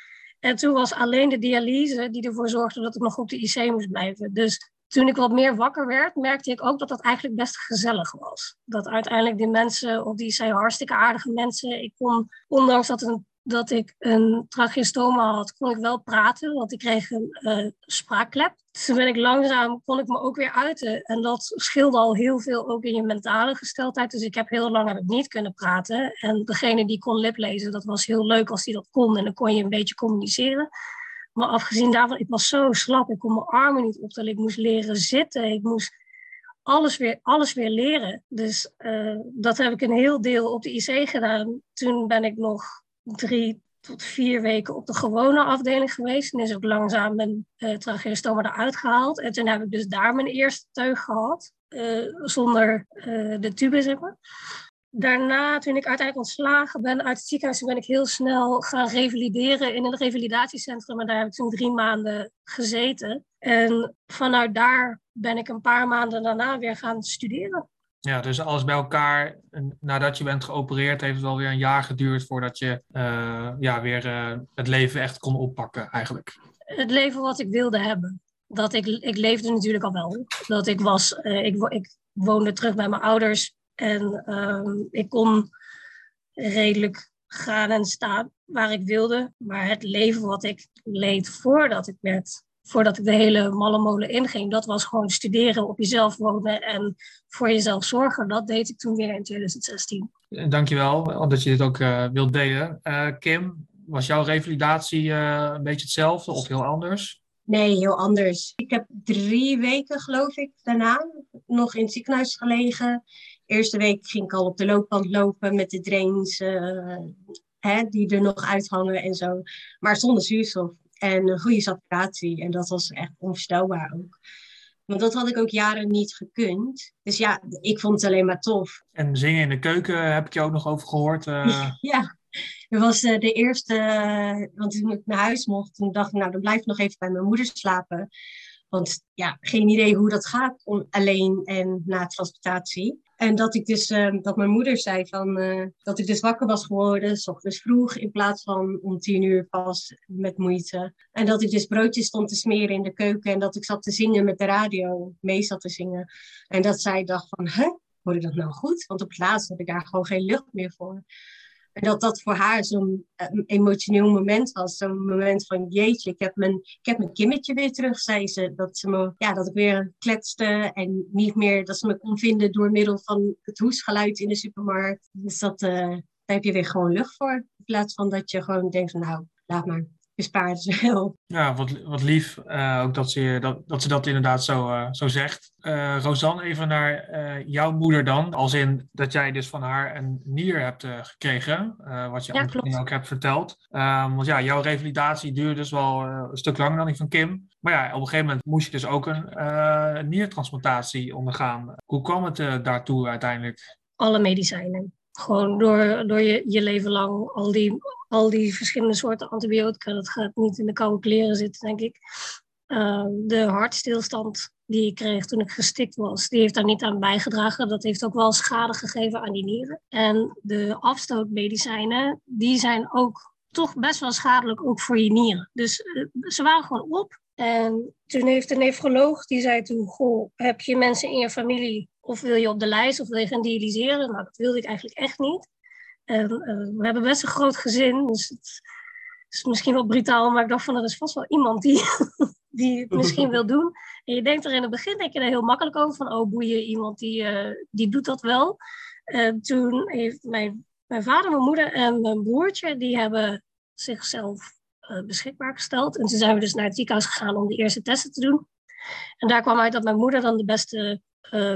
En toen was alleen de dialyse die ervoor zorgde dat ik nog op de IC moest blijven. Dus toen ik wat meer wakker werd, merkte ik ook dat dat eigenlijk best gezellig was. Dat uiteindelijk die mensen, of die zijn hartstikke aardige mensen, ik kon, ondanks dat, een, dat ik een tracheostoma had, kon ik wel praten, want ik kreeg een uh, spraakklep. Toen ben ik langzaam, kon ik me ook weer uiten. En dat scheelde al heel veel ook in je mentale gesteldheid. Dus ik heb heel lang heb ik niet kunnen praten. En degene die kon liplezen, dat was heel leuk als die dat kon. En dan kon je een beetje communiceren. Maar afgezien daarvan, ik was zo slap. Ik kon mijn armen niet optellen. Ik moest leren zitten. Ik moest alles weer, alles weer leren. Dus uh, dat heb ik een heel deel op de IC gedaan. Toen ben ik nog drie tot vier weken op de gewone afdeling geweest. En is ook langzaam mijn uh, tracheostoma eruit gehaald. En toen heb ik dus daar mijn eerste teug gehad. Uh, zonder de tube, zeg maar daarna, toen ik uiteindelijk ontslagen ben uit het ziekenhuis, ben ik heel snel gaan revalideren in een revalidatiecentrum. En daar heb ik toen drie maanden gezeten. En vanuit daar ben ik een paar maanden daarna weer gaan studeren. Ja, dus alles bij elkaar, nadat je bent geopereerd, heeft het wel weer een jaar geduurd voordat je uh, ja, weer uh, het leven echt kon oppakken eigenlijk. Het leven wat ik wilde hebben. Dat ik, ik leefde natuurlijk al wel. Dat ik was, uh, ik, ik woonde terug bij mijn ouders en ehm, ik kon redelijk gaan en staan waar ik wilde. Maar het leven wat ik leed voordat ik werd, voordat ik de hele malle molen inging, dat was gewoon studeren, op jezelf wonen en voor jezelf zorgen. Dat deed ik toen weer in 2016. Dankjewel dat je dit ook uh, wilt delen. Uh, Kim, was jouw revalidatie uh, een beetje hetzelfde of heel anders? Nee, heel anders. Ik heb drie weken, geloof ik, daarna nog in het ziekenhuis gelegen eerste week ging ik al op de loopband lopen met de drains uh, hè, die er nog uithangen en zo. Maar zonder zuurstof en een goede saturatie. En dat was echt onvoorstelbaar ook. Want dat had ik ook jaren niet gekund. Dus ja, ik vond het alleen maar tof. En zingen in de keuken heb ik je ook nog over gehoord. Uh... ja, dat was uh, de eerste, want toen ik naar huis mocht, toen dacht ik, nou dan blijf ik nog even bij mijn moeder slapen. Want ja, geen idee hoe dat gaat om, alleen en na transplantatie. En dat ik dus, uh, dat mijn moeder zei van, uh, dat ik dus wakker was geworden, s ochtends vroeg, in plaats van om tien uur pas met moeite. En dat ik dus broodjes stond te smeren in de keuken en dat ik zat te zingen met de radio, mee zat te zingen. En dat zij dacht van, hè, hoor dat nou goed? Want op het laatst had ik daar gewoon geen lucht meer voor. En dat dat voor haar zo'n uh, emotioneel moment was. Zo'n moment van, jeetje, ik heb, mijn, ik heb mijn kimmetje weer terug, zei ze. Dat, ze me, ja, dat ik weer kletste en niet meer dat ze me kon vinden door middel van het hoesgeluid in de supermarkt. Dus dat, uh, daar heb je weer gewoon lucht voor. In plaats van dat je gewoon denkt van, nou, laat maar wel. Ja, wat, wat lief uh, ook dat ze, dat, dat ze dat inderdaad zo, uh, zo zegt. Uh, Rosanne, even naar jouw moeder dan. Als in dat jij dus van haar een nier hebt gekregen. wat je ja, ook hebt verteld. Um, want ja, jouw revalidatie duurde dus wel een stuk langer dan die van Kim. Maar ja, op een gegeven moment moest je dus ook een niertransplantatie ondergaan. Hoe kwam het daartoe uiteindelijk? Alle medicijnen gewoon door, door je, je leven lang al die, al die verschillende soorten antibiotica, dat gaat niet in de koude kleren zitten, denk ik. Uh, de hartstilstand die ik kreeg toen ik gestikt was, die heeft daar niet aan bijgedragen. Dat heeft ook wel schade gegeven aan die nieren. En de afstootmedicijnen, die zijn ook toch best wel schadelijk, ook voor je nieren. Dus uh, ze waren gewoon op. En toen heeft de nefroloog, die zei toen, goh, heb je mensen in je familie of wil je op de lijst of wil je gaan dialyseren? Nou, dat wilde ik eigenlijk echt niet. En, uh, we hebben best een groot gezin, dus het is misschien wel brutaal, maar ik dacht van er is vast wel iemand die, die het misschien wil doen. En je denkt er in het begin denk je er heel makkelijk over van, oh boeien, iemand die, uh, die doet dat wel. Uh, toen heeft mijn, mijn vader, mijn moeder en mijn broertje, die hebben zichzelf beschikbaar gesteld. En toen zijn we dus naar het ziekenhuis gegaan om de eerste testen te doen. En daar kwam uit dat mijn moeder dan de beste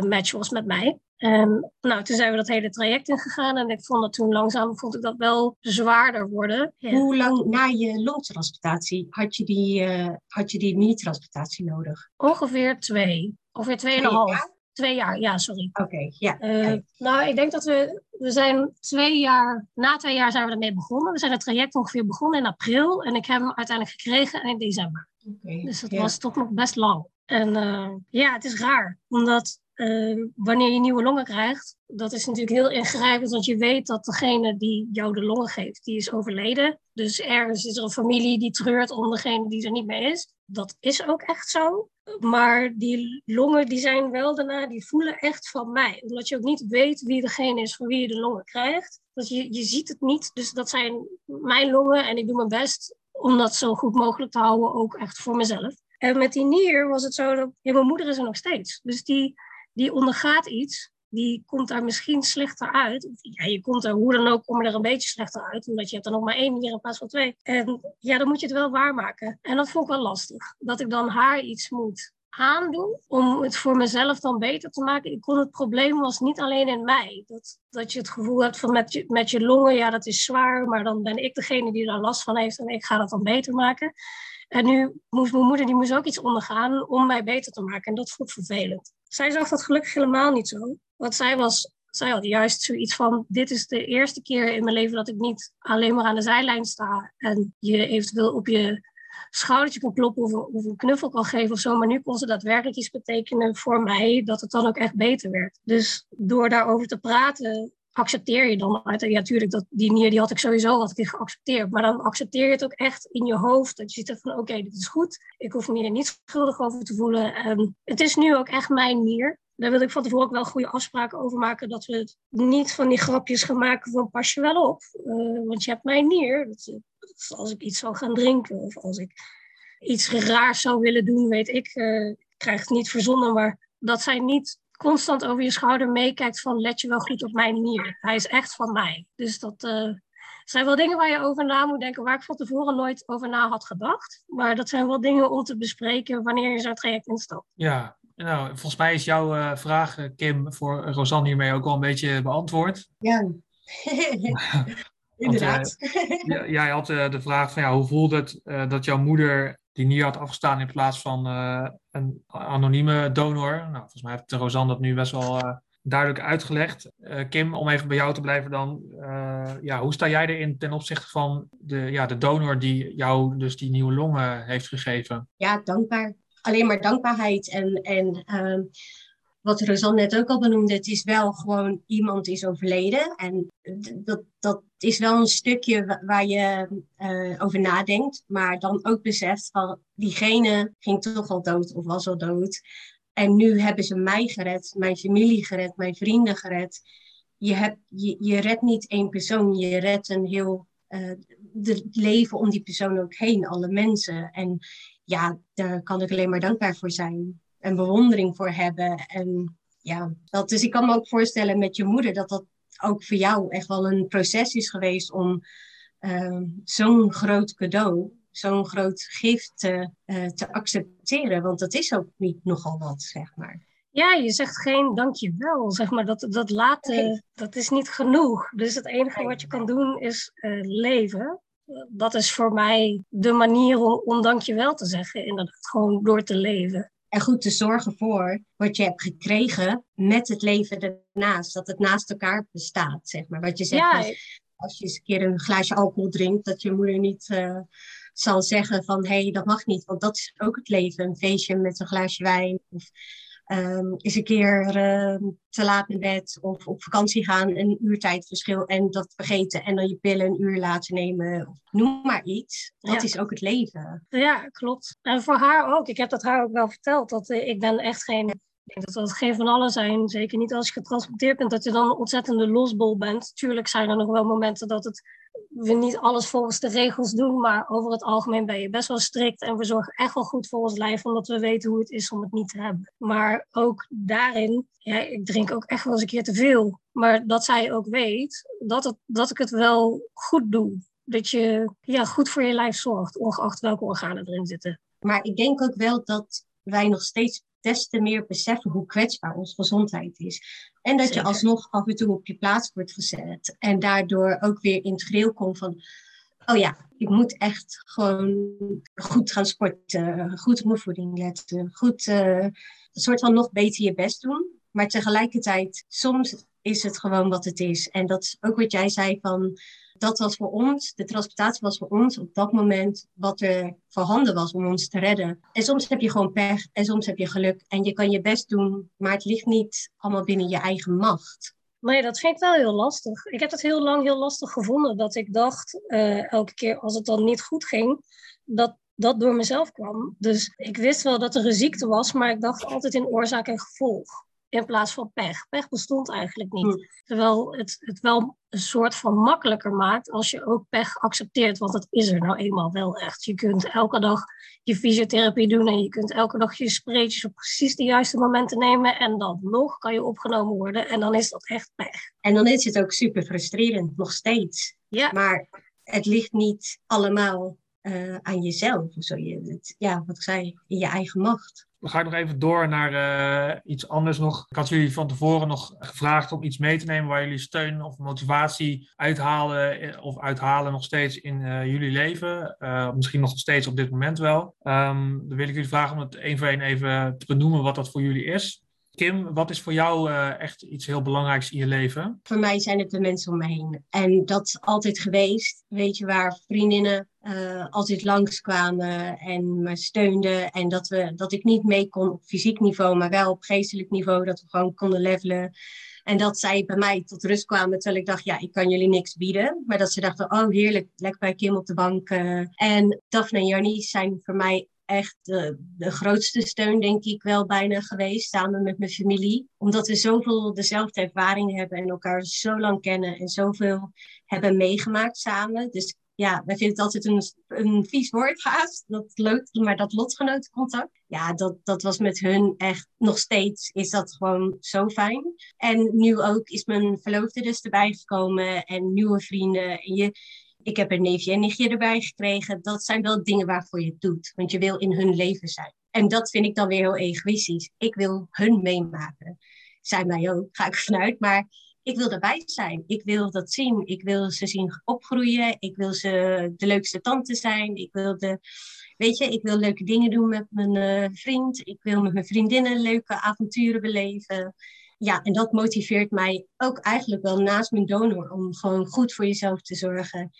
match was met mij. En nou, toen zijn we dat hele traject ingegaan en ik vond dat toen langzaam vond ik dat wel zwaarder worden. Ja. Hoe lang na je longtransplantatie had je die, uh, had je die mini-transplantatie nodig? Ongeveer twee. Ongeveer tweeënhalf. Twee jaar, ja, sorry. Oké, okay, ja. Uh, nou, ik denk dat we, we zijn twee jaar, na twee jaar zijn we ermee begonnen. We zijn het traject ongeveer begonnen in april en ik heb hem uiteindelijk gekregen in december. Okay, dus dat ja. was toch nog best lang. En uh, ja, het is raar, omdat uh, wanneer je nieuwe longen krijgt, dat is natuurlijk heel ingrijpend, want je weet dat degene die jou de longen geeft, die is overleden. Dus ergens is er een familie die treurt om degene die er niet meer is. Dat is ook echt zo. Maar die longen die zijn wel daarna, die voelen echt van mij. Omdat je ook niet weet wie degene is van wie je de longen krijgt. Dat je, je ziet het niet. Dus dat zijn mijn longen en ik doe mijn best om dat zo goed mogelijk te houden, ook echt voor mezelf. En met die nier was het zo dat ja, mijn moeder is er nog steeds. Dus die, die ondergaat iets. Die komt daar misschien slechter uit. Ja, je komt er hoe dan ook, kom er een beetje slechter uit. Omdat je hebt er nog maar één nier in plaats van twee. En ja, dan moet je het wel waarmaken. En dat vond ik wel lastig. Dat ik dan haar iets moet aandoen om het voor mezelf dan beter te maken. Ik kon het probleem was niet alleen in mij. Dat, dat je het gevoel hebt van met je, met je longen, ja dat is zwaar, maar dan ben ik degene die daar last van heeft en ik ga dat dan beter maken. En nu moest mijn moeder die moest ook iets ondergaan om mij beter te maken. En dat vond ik vervelend. Zij zag dat gelukkig helemaal niet zo. Want zij was zij had juist zoiets van: dit is de eerste keer in mijn leven dat ik niet alleen maar aan de zijlijn sta en je eventueel op je schoudertje kan kloppen of, of een knuffel kan geven of zo. Maar nu kon ze daadwerkelijk iets betekenen voor mij dat het dan ook echt beter werd. Dus door daarover te praten accepteer je dan uit. Ja, natuurlijk, dat, die nier die had ik sowieso had ik geaccepteerd. Maar dan accepteer je het ook echt in je hoofd. Dat je ziet van, oké, dit is goed. Ik hoef me hier niet schuldig over te voelen. En het is nu ook echt mijn nier. Daar wil ik van tevoren ook wel goede afspraken over maken. Dat we niet van die grapjes gaan maken van pas je wel op. Uh, want je hebt mijn nier. Als ik iets zou gaan drinken of als ik iets raars zou willen doen, weet ik. Uh, ik krijg het niet verzonnen, maar dat zijn niet constant over je schouder meekijkt van let je wel goed op mijn nier. Hij is echt van mij. Dus dat uh, zijn wel dingen waar je over na moet denken, waar ik van tevoren nooit over na had gedacht. Maar dat zijn wel dingen om te bespreken wanneer je zo'n traject instapt. Ja, Nou, volgens mij is jouw uh, vraag, Kim, voor Rosanne hiermee ook wel een beetje beantwoord. Ja, inderdaad. Uh, jij had uh, de vraag van ja, hoe voelde het dat jouw moeder die niet had afgestaan in plaats van een anonieme donor? Nou, volgens mij heeft Rosanne dat nu best wel duidelijk uitgelegd. Uh, Kim, om even bij jou te blijven dan. Ja, hoe sta jij erin ten opzichte van de, ja, de donor die jou dus die nieuwe longen heeft gegeven? Ja, dankbaar. Alleen maar dankbaarheid. En, en uh, wat Rosanne net ook al benoemde, het is wel gewoon iemand is overleden. En dat, dat is wel een stukje waar je uh, over nadenkt. Maar dan ook beseft van diegene ging toch al dood of was al dood. En nu hebben ze mij gered, mijn familie gered, mijn vrienden gered. Je, hebt, je, je redt niet één persoon, je redt een heel uh, de leven om die persoon ook heen, alle mensen. En ja, daar kan ik alleen maar dankbaar voor zijn. En bewondering voor hebben. En ja, dat, dus ik kan me ook voorstellen met je moeder dat dat ook voor jou echt wel een proces is geweest om uh, zo'n groot cadeau zo'n groot gift te, uh, te accepteren. Want dat is ook niet nogal wat, zeg maar. Ja, je zegt geen dankjewel, zeg maar. Dat, dat laten, dat is niet genoeg. Dus het enige wat je kan doen is uh, leven. Dat is voor mij de manier om, om dankjewel te zeggen. Inderdaad, gewoon door te leven. En goed te zorgen voor wat je hebt gekregen met het leven ernaast. Dat het naast elkaar bestaat, zeg maar. Wat je zegt, ja. als je eens een keer een glaasje alcohol drinkt, dat je moeder niet... Uh, zal zeggen van hé, hey, dat mag niet, want dat is ook het leven. Een feestje met een glaasje wijn of um, eens een keer uh, te laat in bed of op vakantie gaan, een uurtijdverschil en dat vergeten en dan je pillen een uur laten nemen. Of noem maar iets. Dat is ook het leven. Ja, klopt. En voor haar ook. Ik heb dat haar ook wel verteld. Dat uh, ik ben echt geen ik denk dat dat geen van allen zijn. Zeker niet als je getransporteerd bent, dat je dan een ontzettende losbol bent. Tuurlijk zijn er nog wel momenten dat het, we niet alles volgens de regels doen. Maar over het algemeen ben je best wel strikt. En we zorgen echt wel goed voor ons lijf, omdat we weten hoe het is om het niet te hebben. Maar ook daarin, ja, ik drink ook echt wel eens een keer te veel. Maar dat zij ook weet dat, het, dat ik het wel goed doe. Dat je ja, goed voor je lijf zorgt, ongeacht welke organen erin zitten. Maar ik denk ook wel dat wij nog steeds des te meer beseffen hoe kwetsbaar onze gezondheid is. En dat je alsnog af en toe op je plaats wordt gezet. En daardoor ook weer in het geheel komt van... Oh ja, ik moet echt gewoon goed gaan sporten. Goed op mijn voeding letten. Goed, uh, een soort van nog beter je best doen. Maar tegelijkertijd, soms is het gewoon wat het is. En dat is ook wat jij zei van dat was voor ons, de transportatie was voor ons op dat moment wat er voorhanden was om ons te redden. En soms heb je gewoon pech en soms heb je geluk en je kan je best doen, maar het ligt niet allemaal binnen je eigen macht. Nee, dat vind ik wel heel lastig. Ik heb het heel lang heel lastig gevonden dat ik dacht, uh, elke keer als het dan niet goed ging, dat dat door mezelf kwam. Dus ik wist wel dat er een ziekte was, maar ik dacht altijd in oorzaak en gevolg in plaats van pech. Pech bestond eigenlijk niet. Hm. Terwijl het, het wel een soort van makkelijker maakt als je ook pech accepteert. Want het is er nou eenmaal wel echt. Je kunt elke dag je fysiotherapie doen en je kunt elke dag je spreetjes op precies de juiste momenten nemen. En dan nog kan je opgenomen worden en dan is dat echt pech. En dan is het ook super frustrerend, nog steeds. Ja. Maar het ligt niet allemaal uh, aan jezelf. Zo. Je, het, ja, wat ik zei, in je eigen macht. Dan ga ik nog even door naar uh, iets anders nog. Ik had jullie van tevoren nog gevraagd om iets mee te nemen waar jullie steun of motivatie uithalen eh, of uithalen nog steeds in uh, jullie leven. Uh, misschien nog steeds op dit moment wel. Um, dan wil ik jullie vragen om het één voor één even te benoemen wat dat voor jullie is. Kim, wat is voor jou echt iets heel belangrijks in je leven? Voor mij zijn het de mensen om me heen. En dat is altijd geweest. Weet je, waar vriendinnen uh, altijd langskwamen en me steunden. En dat, we, dat ik niet mee kon op fysiek niveau, maar wel op geestelijk niveau. Dat we gewoon konden levelen. En dat zij bij mij tot rust kwamen, terwijl ik dacht, ja, ik kan jullie niks bieden. Maar dat ze dachten, oh heerlijk, lekker bij Kim op de bank. Uh, en Daphne en Jannie zijn voor mij echt de, de, grootste steun, denk ik wel bijna geweest, samen met mijn familie. Omdat we zoveel dezelfde ervaringen hebben en elkaar zo lang kennen en zoveel hebben meegemaakt samen. Dus ja, wij vinden het altijd een, een vies woord haast, dat leuk, maar dat lotgenotencontact. Ja, dat, dat was met hun echt, nog steeds is dat gewoon zo fijn. En nu ook is mijn verloofde dus erbij gekomen en nieuwe vrienden. En je, ik heb een neefje en nichtje erbij gekregen. Dat zijn wel dingen waarvoor je het doet. Want je wil in hun leven zijn. En dat vind ik dan weer heel egoïstisch. Ik wil hun meemaken. Zij mij ook, ga ik vanuit. Maar ik wil erbij zijn. Ik wil dat zien. Ik wil ze zien opgroeien. Ik wil ze de leukste tante zijn. Ik wil de, weet je, ik wil leuke dingen doen met mijn uh, vriend. Ik wil met mijn vriendinnen leuke avonturen beleven. Ja, en dat motiveert mij ook eigenlijk wel naast mijn donor om gewoon goed voor jezelf te zorgen.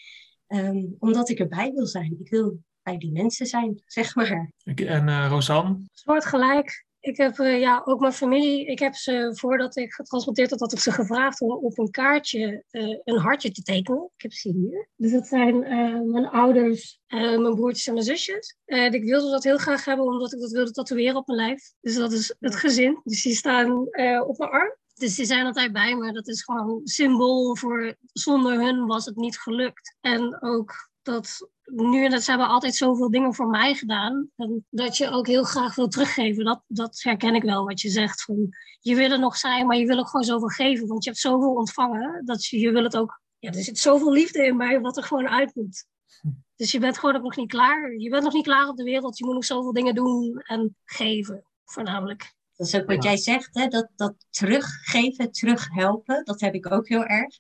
Um, omdat ik erbij wil zijn. Ik wil bij die mensen zijn, zeg maar. En uh, Rosanne? Soortgelijk. Ik heb uh, ja, ook mijn familie, ik heb ze voordat ik getransporteerd had, had ik ze gevraagd om op een kaartje uh, een hartje te tekenen. Ik heb ze hier. Dus dat zijn uh, mijn ouders, mijn broertjes en mijn zusjes. En ik wilde dat heel graag hebben, omdat ik dat wilde tatoeëren op mijn lijf. Dus dat is het gezin. Dus die staan op mijn arm. Dus die zijn altijd bij me. Dat is gewoon symbool voor zonder hun was het niet gelukt. En ook dat nu en dat ze hebben altijd zoveel dingen voor mij gedaan. En dat je ook heel graag wil teruggeven. Dat, dat herken ik wel wat je zegt. Van, je wil er nog zijn, maar je wil ook gewoon zoveel geven. Want je hebt zoveel ontvangen. Dat je, je wil het ook. Ja, er zit zoveel liefde in mij wat er gewoon uit moet. Dus je bent gewoon ook nog niet klaar. Je bent nog niet klaar op de wereld. Je moet nog zoveel dingen doen en geven, voornamelijk. Dat is ook wat jij zegt, hè? Dat, dat teruggeven, terughelpen. Dat heb ik ook heel erg.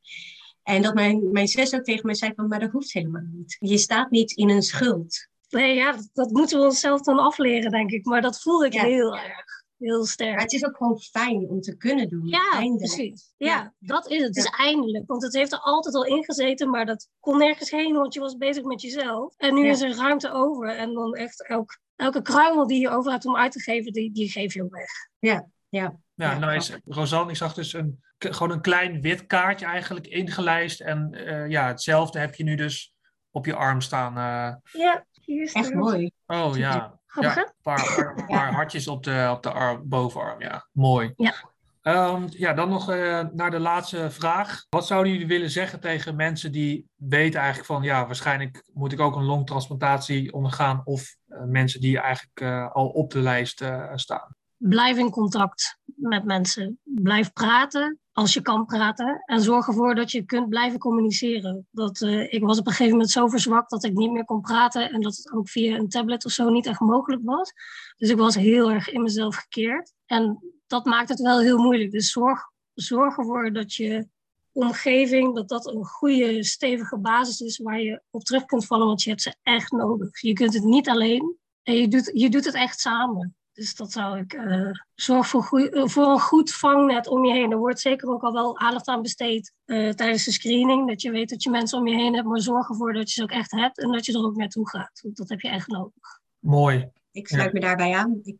En dat mijn, mijn zus ook tegen mij zei van, maar dat hoeft helemaal niet. Je staat niet in een schuld. Nee, ja, dat, dat moeten we onszelf dan afleren, denk ik. Maar dat voel ik heel erg. Heel sterk. Maar het is ook gewoon fijn om te kunnen doen. Ja, precies. Ja, ja, dat is het. Het is eindelijk. Want het heeft er altijd al ingezeten, maar dat kon nergens heen, want je was bezig met jezelf. En nu is er ruimte over. En dan echt elk, elke kruimel die je over hebt om uit te geven, die, die geef je ook weg. Ja, ja. Ja, nou is, Rosanne, ik zag dus een, gewoon een klein wit kaartje eigenlijk ingelijst. En uh, ja, hetzelfde heb je nu dus op je arm staan. Uh... Ja, hier is Echt mooi. Oh ja. ja een paar, paar, paar hartjes op de, op de arm, bovenarm, ja. Mooi. Ja. Um, ja, dan nog uh, naar de laatste vraag. Wat zouden jullie willen zeggen tegen mensen die weten eigenlijk van... ja, waarschijnlijk moet ik ook een longtransplantatie ondergaan... of uh, mensen die eigenlijk uh, al op de lijst staan? Blijf in contact met mensen. Blijf praten als je kan praten. En zorg ervoor dat je kunt blijven communiceren. Dat, uh, ik was op een gegeven moment zo verzwakt dat ik niet meer kon praten. En dat het ook via een tablet of zo niet echt mogelijk was. Dus ik was heel erg in mezelf gekeerd. En dat maakt het wel heel moeilijk. Dus zorg, zorg ervoor dat je omgeving, dat dat een goede, stevige basis is waar je op terug kunt vallen. Want je hebt ze echt nodig. Je kunt het niet alleen. En je doet, je doet het echt samen. Dus dat zou ik uh, zorg voor, goeie, uh, voor een goed vangnet om je heen. Er wordt zeker ook al wel aandacht aan besteed uh, tijdens de screening. Dat je weet dat je mensen om je heen hebt, maar zorg ervoor dat je ze ook echt hebt en dat je er ook naartoe gaat. Want dat heb je echt nodig. Mooi. Ik sluit ja. me daarbij aan. Ik,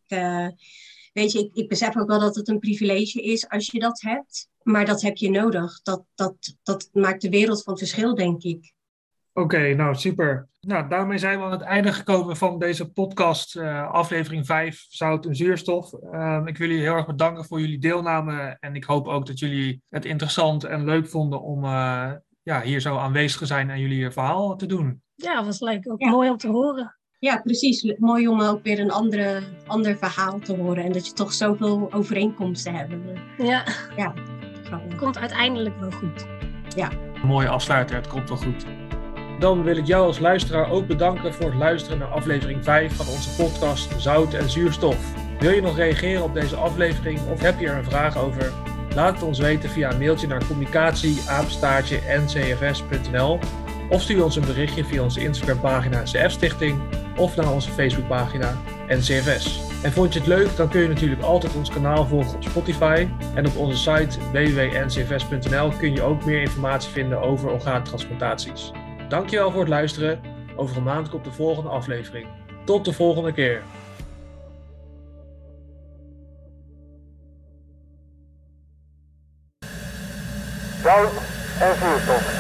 weet je, ik, ik besef ook wel dat het een privilege is als je dat hebt. Maar dat heb je nodig. Dat, dat, dat maakt de wereld van verschil, denk ik. Oké, okay, nou super. Nou, daarmee zijn we aan het einde gekomen van deze podcast, uh, aflevering 5, Zout en Zuurstof. Uh, ik wil jullie heel erg bedanken voor jullie deelname en ik hoop ook dat jullie het interessant en leuk vonden om uh, ja, hier zo aanwezig te zijn en jullie verhaal te doen. Ja, was leuk. Ook ja. mooi om te horen. Ja, precies. Mooi om ook weer een andere, ander verhaal te horen en dat je toch zoveel overeenkomsten hebt. Ja. Ja. Het komt uiteindelijk wel goed. Ja. Mooie afsluiter, het komt wel goed. Dan wil ik jou als luisteraar ook bedanken voor het luisteren naar aflevering 5 van onze podcast Zout en Zuurstof. Wil je nog reageren op deze aflevering of heb je er een vraag over? Laat het ons weten via een mailtje naar communicatie@ncfs.nl of stuur ons een berichtje via onze Instagram pagina CF Stichting of naar onze Facebook pagina NCFS. En vond je het leuk, dan kun je natuurlijk altijd ons kanaal volgen op Spotify. En op onze site www.ncfs.nl kun je ook meer informatie vinden over orgaantransplantaties. Dankjewel voor het luisteren. Over een maand komt de volgende aflevering. Tot de volgende keer. Zout en.